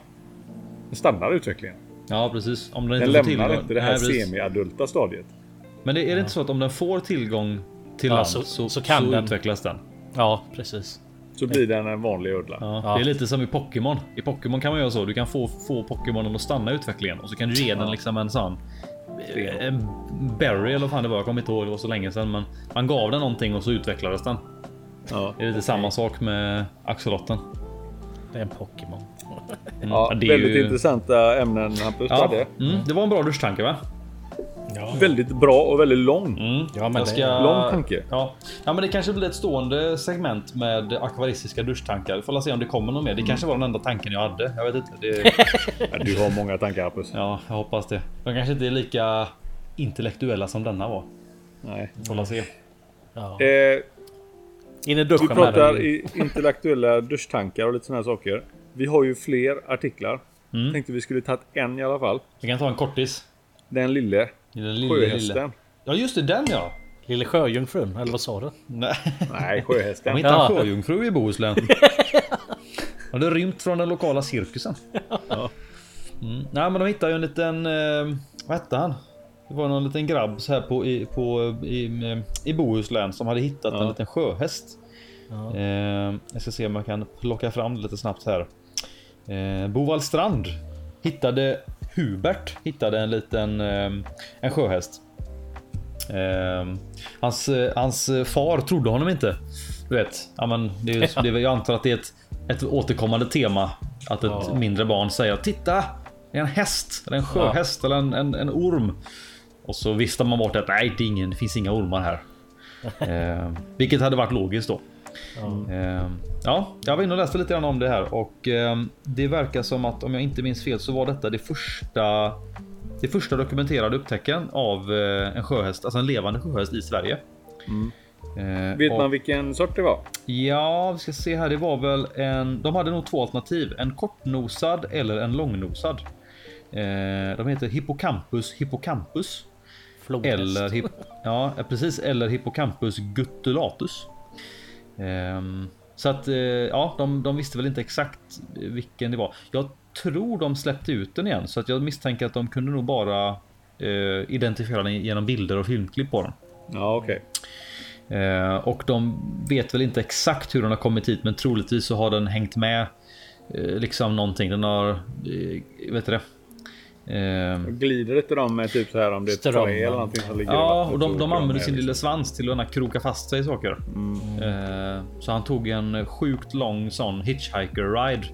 Speaker 1: Den stannar utvecklingen.
Speaker 2: Ja, precis. Om den
Speaker 1: Den
Speaker 2: inte får
Speaker 1: lämnar
Speaker 2: tillgång.
Speaker 1: inte det här semi-adulta stadiet.
Speaker 2: Men det, är det inte så att om den får tillgång till
Speaker 4: Ja,
Speaker 2: land
Speaker 4: så-
Speaker 2: så,
Speaker 4: så kan den.
Speaker 2: utvecklas den?
Speaker 4: Ja, precis.
Speaker 1: Så blir den en vanlig ödla.
Speaker 2: Ja,
Speaker 4: Ja.
Speaker 2: Det är lite som i Pokémon. I Pokémon kan man göra så. Du kan få, få Pokémonen att stanna i utvecklingen och så kan du ge den liksom en sån en berry eller vad fan det var. Jag kommer inte ihåg. Det var så länge sedan, men man gav den någonting och så utvecklades den.
Speaker 1: Ja.
Speaker 2: Det är lite samma sak med axolotten.
Speaker 4: Det är en Pokémon.
Speaker 2: Mm.
Speaker 1: Ja,
Speaker 2: det är
Speaker 1: väldigt
Speaker 2: ju-
Speaker 1: intressanta ämnen Hampus
Speaker 2: Ja,
Speaker 1: hade.
Speaker 2: mm, det var en bra duschtanke va?
Speaker 4: Ja,
Speaker 1: Väldigt bra och väldigt lång.
Speaker 2: Mm.
Speaker 4: ja men
Speaker 2: ska-
Speaker 1: Lång tanke.
Speaker 2: Ja. ja, men det kanske blir ett stående segment med akvaristiska duschtankar. Får se om det kommer något mer. Det kanske var den enda tanken jag hade. Jag vet inte. Det,
Speaker 1: Ja, du har många tankar Hampus.
Speaker 2: ja, jag hoppas det. De kanske inte är lika intellektuella som denna var.
Speaker 1: Nej.
Speaker 2: Får se.
Speaker 4: Ja.
Speaker 1: Eh,
Speaker 4: In i
Speaker 1: du
Speaker 4: duschen med
Speaker 1: pratar i intellektuella duschtankar och lite sådana här saker. Vi har ju fler artiklar.
Speaker 2: Mm.
Speaker 1: Tänkte vi skulle tagit en i alla fall.
Speaker 2: Vi kan ta en kortis.
Speaker 1: Den lille
Speaker 2: Den lille,
Speaker 1: sjöhästen.
Speaker 2: lille. Ja just det, den ja.
Speaker 4: Lille sjöjungfrun, eller vad sa du?
Speaker 2: Nej,
Speaker 1: Nej,
Speaker 2: de
Speaker 1: sjöhästen.
Speaker 2: hittade
Speaker 4: Ja.
Speaker 2: en sjöjungfru i Bohuslän. Har det rymt från den lokala cirkusen. Mm. Nej men de hittade ju en liten... Eh, vad hette han? Det var någon liten grabb så här på, i, på, i, i Bohuslän som hade hittat en
Speaker 1: Ja.
Speaker 2: liten sjöhäst.
Speaker 4: Ja.
Speaker 2: Eh, jag ska se om jag kan plocka fram det lite snabbt här. Eh, Bovallstrand hittade Hubert hittade en liten eh, en sjöhäst. Eh, hans, eh, hans far trodde honom inte. Du vet, ja, men det är, det är, jag antar att det är ett, ett återkommande tema. Att ett
Speaker 4: Ja.
Speaker 2: mindre barn säger titta, det är en häst eller en sjöhäst eller en, en, en orm. Och så viftar man bort att nej, det, ingen, det finns inga ormar här. eh, vilket hade varit logiskt då.
Speaker 4: Ja.
Speaker 2: Eh, ja, jag var inne och läste lite grann om det här och eh, det verkar som att om jag inte minns fel så var detta det första det första dokumenterade upptäcken av eh, en sjöhäst, alltså en levande sjöhäst i Sverige. Eh,
Speaker 1: Vet
Speaker 2: och-
Speaker 1: man vilken sort det var?
Speaker 2: Ja, vi ska se här. Det var väl en. De hade nog två alternativ. En kortnosad eller en långnosad. Eh, de heter Hippocampus hippocampus.
Speaker 4: Flodhäst.
Speaker 2: Eller, hip, ja, precis. Eller Hippocampus gutulatus. Ehm, så att eh, ja, de, de visste väl inte exakt vilken det var. Jag tror de släppte ut den igen så att jag misstänker att de kunde nog bara eh, identifiera den genom bilder och filmklipp på den.
Speaker 1: Ja, okej.
Speaker 2: Eh, och de vet väl inte exakt hur den har kommit hit, men troligtvis så har den hängt med liksom någonting. Den har, vet du det? Eh,
Speaker 1: Glider inte de med typ så här om det är
Speaker 4: Strömmen.
Speaker 1: trä eller någonting som ligger
Speaker 2: Ja, och de, de använder
Speaker 1: med,
Speaker 2: sin
Speaker 1: liksom.
Speaker 2: lilla svans till att kroka fast sig i saker. Eh, så han tog en sjukt lång sån hitchhiker ride.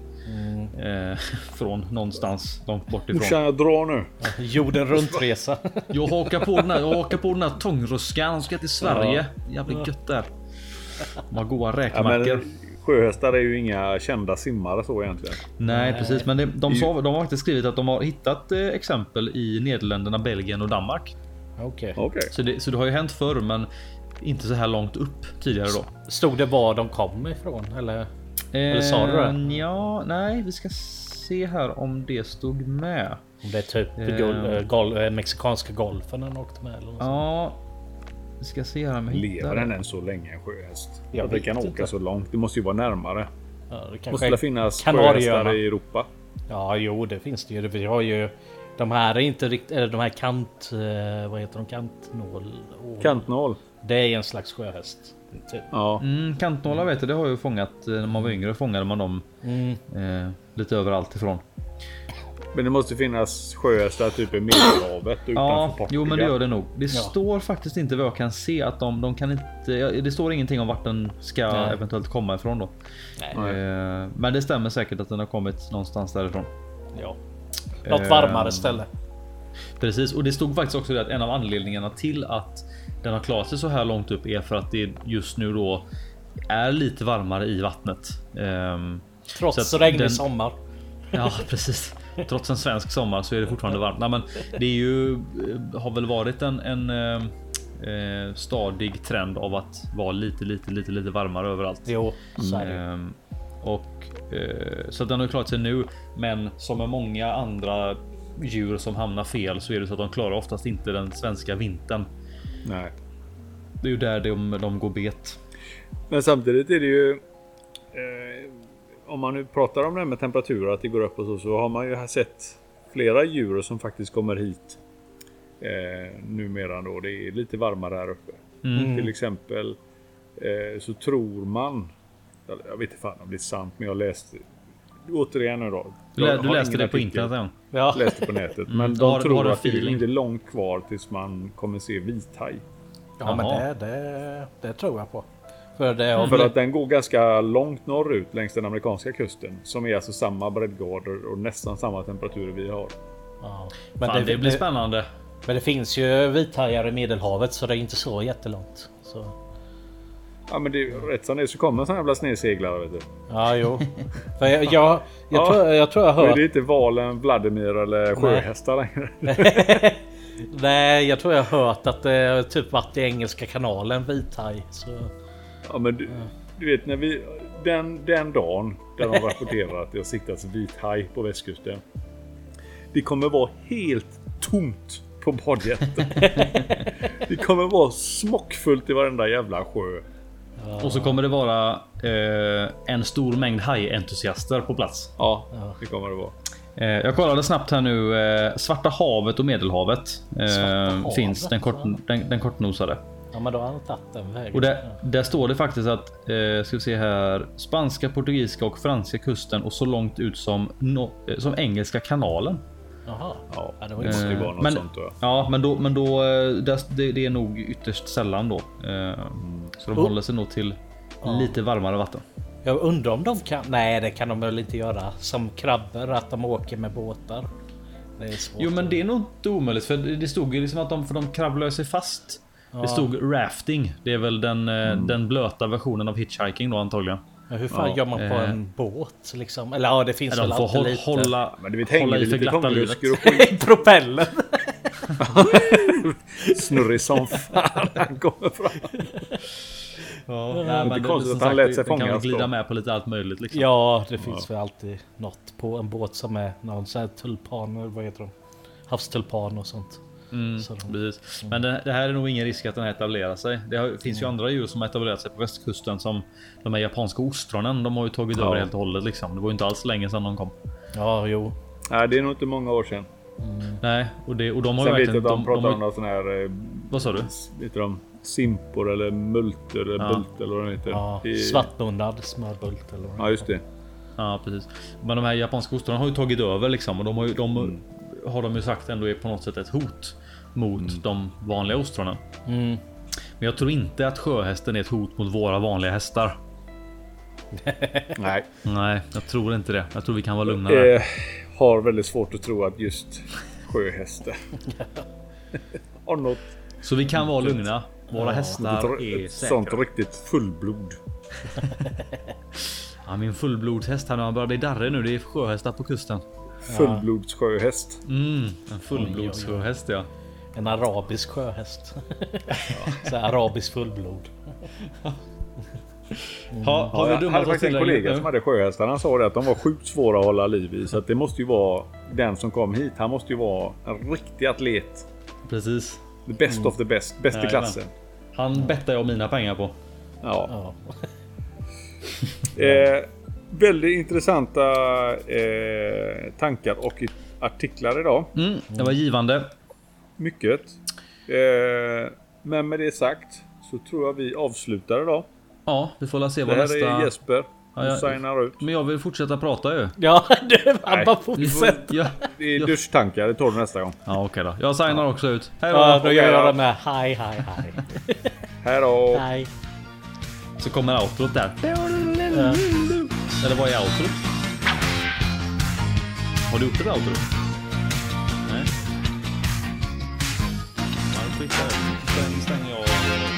Speaker 2: Eh, från någonstans långt bort ifrån.
Speaker 1: Morsan, jag drar nu.
Speaker 4: Jorden runt-resa.
Speaker 2: Jag hakar på den här, jag hakar på den här tångruskan. Han ska till Sverige. Jävligt gött där. De har goda
Speaker 1: Ja,
Speaker 2: räkmackor.
Speaker 1: men sjöhästar är ju inga kända simmare så egentligen.
Speaker 2: Nej, precis. Men det, de, sa, de har faktiskt skrivit att de har hittat eh, exempel i Nederländerna, Belgien och Danmark.
Speaker 4: Okej.
Speaker 1: Okej.
Speaker 2: Så det, så det har ju hänt förr, men inte så här långt upp tidigare då.
Speaker 4: Stod det var de kom ifrån? Eller? Eller sa du det?
Speaker 2: Eh, Ja, nej, vi ska se här om det stod med.
Speaker 4: Om det är typ
Speaker 2: Eh.
Speaker 4: gol, eh, gol, eh, mexikanska golfen den åkte med eller något sånt.
Speaker 2: Vi ska se om jag hittar
Speaker 1: Lever den än så länge en sjöhäst?
Speaker 4: Jag
Speaker 1: att den kan åka
Speaker 4: inte.
Speaker 1: så långt. Det måste ju vara närmare.
Speaker 4: Ja, det
Speaker 1: måste väl finnas sjöhästar i Europa?
Speaker 4: Ja, jo, det finns det ju. Vi har ju de här är inte riktigt, eller de här kant, eh, vad heter de, kantnål? Ål.
Speaker 1: Kantnål?
Speaker 4: Det är en slags sjöhäst. Typ.
Speaker 1: Ja.
Speaker 2: Mm, kantnålar vet jag, det har jag ju fångat eh, när man var yngre. Fångade man dem
Speaker 4: Mm.
Speaker 2: eh, lite överallt ifrån.
Speaker 1: Men det måste finnas sjöhästar typ i Medelhavet utanför
Speaker 2: Ja,
Speaker 1: Portugal.
Speaker 2: jo men det gör det nog. Det
Speaker 4: Ja.
Speaker 2: står faktiskt inte vad jag kan se att de, de kan inte. Det står ingenting om vart den ska
Speaker 4: Nej.
Speaker 2: eventuellt komma ifrån då.
Speaker 4: Nej.
Speaker 2: Eh, men det stämmer säkert att den har kommit någonstans därifrån.
Speaker 4: Ja. Något
Speaker 2: Eh,
Speaker 4: varmare ställe.
Speaker 2: Precis, och det stod faktiskt också att en av anledningarna till att den har klarat sig så här långt upp är för att det just nu då är lite varmare i vattnet. Ehm,
Speaker 4: Trots regnig
Speaker 2: den-
Speaker 4: sommar.
Speaker 2: Ja, precis. Trots en svensk sommar så är det fortfarande varmt. Nej, men det är ju, eh, har väl varit en, en eh, eh, stadig trend av att vara lite, lite, lite, lite varmare överallt.
Speaker 4: Jo, så är det.
Speaker 2: Ehm, och eh, så den har klarat sig nu. Men som med många andra djur som hamnar fel så är det så att de klarar oftast inte den svenska vintern.
Speaker 1: Nej.
Speaker 2: Det är ju där de, de går bet.
Speaker 1: Men samtidigt är det ju... Om man nu pratar om det här med temperaturer, att det går upp och så, så har man ju sett flera djur som faktiskt kommer hit. Eh, numera då. Det är lite varmare här uppe.
Speaker 2: Mm.
Speaker 1: Till exempel eh, så tror man jag vet inte fan om det är sant, men jag läste återigen nu då.
Speaker 2: Du, lä, du läste det på internet än?
Speaker 4: Ja,
Speaker 1: Läste på nätet. Men
Speaker 2: Mm,
Speaker 1: de
Speaker 2: då har-
Speaker 1: tror
Speaker 2: har
Speaker 1: att det är
Speaker 2: feeling.
Speaker 1: inte långt kvar tills man kommer se vithaj.
Speaker 4: ja men
Speaker 2: Jaha.
Speaker 4: det, det, det tror jag på. För det har
Speaker 1: För att den går ganska långt norrut längs den amerikanska kusten. Som är alltså samma breddgrader och nästan samma temperaturer vi har.
Speaker 4: ja. men,
Speaker 2: Fan, det, blir spännande.
Speaker 4: men det finns ju vithajar i Medelhavet så det är inte så jättelångt. Så.
Speaker 1: Ja men det är rätt som det är så kommer en sån jävla snedseglare vet du.
Speaker 4: Ja, jo. För jag, jag, jag,
Speaker 1: Ja.
Speaker 4: tror, jag tror jag
Speaker 1: är
Speaker 4: hört...
Speaker 1: det inte valen, Vladimir eller sjöhästar längre.
Speaker 4: Nej, jag tror jag har hört att det typ varit i Engelska kanalen vithaj. Så...
Speaker 1: Ja men du, du vet när vi... Den, den dagen där de rapporterar att det har siktats vithaj på västkusten. Det kommer vara helt tomt på badjätten. det kommer vara smockfullt i varenda jävla sjö.
Speaker 2: Och så kommer det vara eh, en stor mängd hajentusiaster på plats.
Speaker 1: Ja, det kommer det vara.
Speaker 2: Eh, jag kollade snabbt här nu. Eh, Svarta havet och Medelhavet eh,
Speaker 4: havet,
Speaker 2: finns den, kort, den, den kortnosade.
Speaker 4: Ja, men då har han tagit den vägen.
Speaker 2: Och där, där står det faktiskt att, eh, ska vi se här, spanska, portugisiska och franska kusten och så långt ut som, no, eh, som engelska kanalen.
Speaker 4: Jaha.
Speaker 1: Ja,
Speaker 4: Ja, det var ju
Speaker 1: måste ju
Speaker 2: Eh,
Speaker 1: vara något
Speaker 2: men-
Speaker 1: sånt jag.
Speaker 2: Ja, men då, men då eh, det, det- är nog ytterst sällan då. Eh, Så de
Speaker 4: Oh.
Speaker 2: håller sig nog till lite varmare vatten.
Speaker 4: Jag undrar om de kan... Nej, det kan de väl inte göra. Som krabbor, att de åker med båtar. Det är svårt.
Speaker 2: Jo, men det är nog inte omöjligt för det stod ju liksom att de, för de kravlar sig fast. Det stod rafting. Det är väl den, eh, den blöta versionen av hitchhiking då antagligen.
Speaker 4: Ja, hur fan
Speaker 1: Ja,
Speaker 4: gör man på
Speaker 2: eh.
Speaker 4: en båt liksom? Eller ja, det finns väl alltid
Speaker 2: håll,
Speaker 4: lite.
Speaker 2: hålla,
Speaker 1: Men du vet
Speaker 2: hålla i
Speaker 1: det
Speaker 2: för glatta livet.
Speaker 1: skit.
Speaker 4: Propellen!
Speaker 1: Snurrig som fan. Han kommer fram.
Speaker 2: Ja,
Speaker 1: Det
Speaker 2: nej,
Speaker 1: är
Speaker 2: men
Speaker 1: konstigt att han lät sig
Speaker 2: det kan
Speaker 1: fångas
Speaker 2: glida med på lite allt möjligt liksom.
Speaker 4: Ja, det finns väl alltid något på en båt som är någon sån här tulpaner, vad heter de? Havstulpan och sånt.
Speaker 2: Mm,
Speaker 4: Så de-
Speaker 2: precis. Men det, det här är nog ingen risk att den etablerar sig. Det har, finns ju andra djur som har etablerat sig på västkusten som de här japanska ostronen. De har ju tagit
Speaker 1: Ja.
Speaker 2: över helt och hållet liksom. Det var ju inte alls länge sedan de kom.
Speaker 4: Ja, jo.
Speaker 1: Nej, det är nog inte många år sedan.
Speaker 2: Nej, och, det, och de har ju
Speaker 1: Sen vet jag
Speaker 2: verkligen...
Speaker 1: att de,
Speaker 2: De, de,
Speaker 1: pratar om
Speaker 2: har,
Speaker 1: någon sån här... eh,
Speaker 2: vad sa du?
Speaker 1: Vet de? Simpor eller multer eller
Speaker 2: Ja.
Speaker 1: bult eller vad de heter.
Speaker 4: Ja,
Speaker 1: I-
Speaker 4: svartmunnad smörbult eller vad
Speaker 1: Ja, just det.
Speaker 2: Ja, precis. Men de här japanska ostronen har ju tagit över liksom och de har ju, de,
Speaker 1: Mm.
Speaker 2: har de ju sagt ändå är på något sätt ett hot mot de vanliga ostronen.
Speaker 4: Mm.
Speaker 2: Men jag tror inte att sjöhästen är ett hot mot våra vanliga hästar.
Speaker 1: Nej.
Speaker 2: Nej, jag tror inte det. Jag tror vi kan vara lugna.
Speaker 1: Eh, har väldigt svårt att tro att just sjöhästar har något
Speaker 2: Så vi kan vara lugna. Våra hästar är
Speaker 1: ett sånt
Speaker 2: säkra.
Speaker 1: riktigt fullblod.
Speaker 2: Ja, min fullblodshäst här han börjar bli darrig nu. Det är sjöhästar på kusten.
Speaker 1: Fullblodssjöhäst.
Speaker 2: Mm, en fullblodssjöhäst ja.
Speaker 4: En arabisk sjöhäst. så här, arabisk fullblod.
Speaker 2: Ha, har vi
Speaker 1: jag
Speaker 2: dummat
Speaker 1: hade faktiskt en kollega
Speaker 2: nu?
Speaker 1: som hade sjöhästar. Han sa det att de var sjukt svåra att hålla liv i. Så att det måste ju vara den som kom hit. Han måste ju vara en riktig atlet.
Speaker 2: Precis.
Speaker 1: The best of the best. Bäst i
Speaker 2: Jajamän.
Speaker 1: klassen.
Speaker 2: Han bettar jag mina pengar på.
Speaker 1: Ja.
Speaker 4: Ja.
Speaker 1: Eh, väldigt intressanta eh, tankar och artiklar idag.
Speaker 2: Mm, det var givande.
Speaker 1: Mycket. Eh, men med det sagt så tror jag vi avslutar idag.
Speaker 2: Ja, vi får se
Speaker 1: Det
Speaker 2: vad
Speaker 1: här
Speaker 2: nästa...
Speaker 1: är Jesper.
Speaker 2: Ja, jag-
Speaker 1: signar ut.
Speaker 2: Men jag vill fortsätta prata ju.
Speaker 4: Ja, du,
Speaker 1: Nej.
Speaker 4: bara fortsätter.
Speaker 2: Ja,
Speaker 1: Det är duschtankar. Det tar du nästa gång.
Speaker 2: ja okej då. Jag signar också ut. Hej då!
Speaker 4: Ja, då gör jag det med hej, hej, hej.
Speaker 1: Hej då!
Speaker 4: Hej.
Speaker 2: Så kommer outrot där.
Speaker 4: Ja.
Speaker 2: Eller vad är outrot? Har du gjort ett outro? Nej. Please note, friends and your.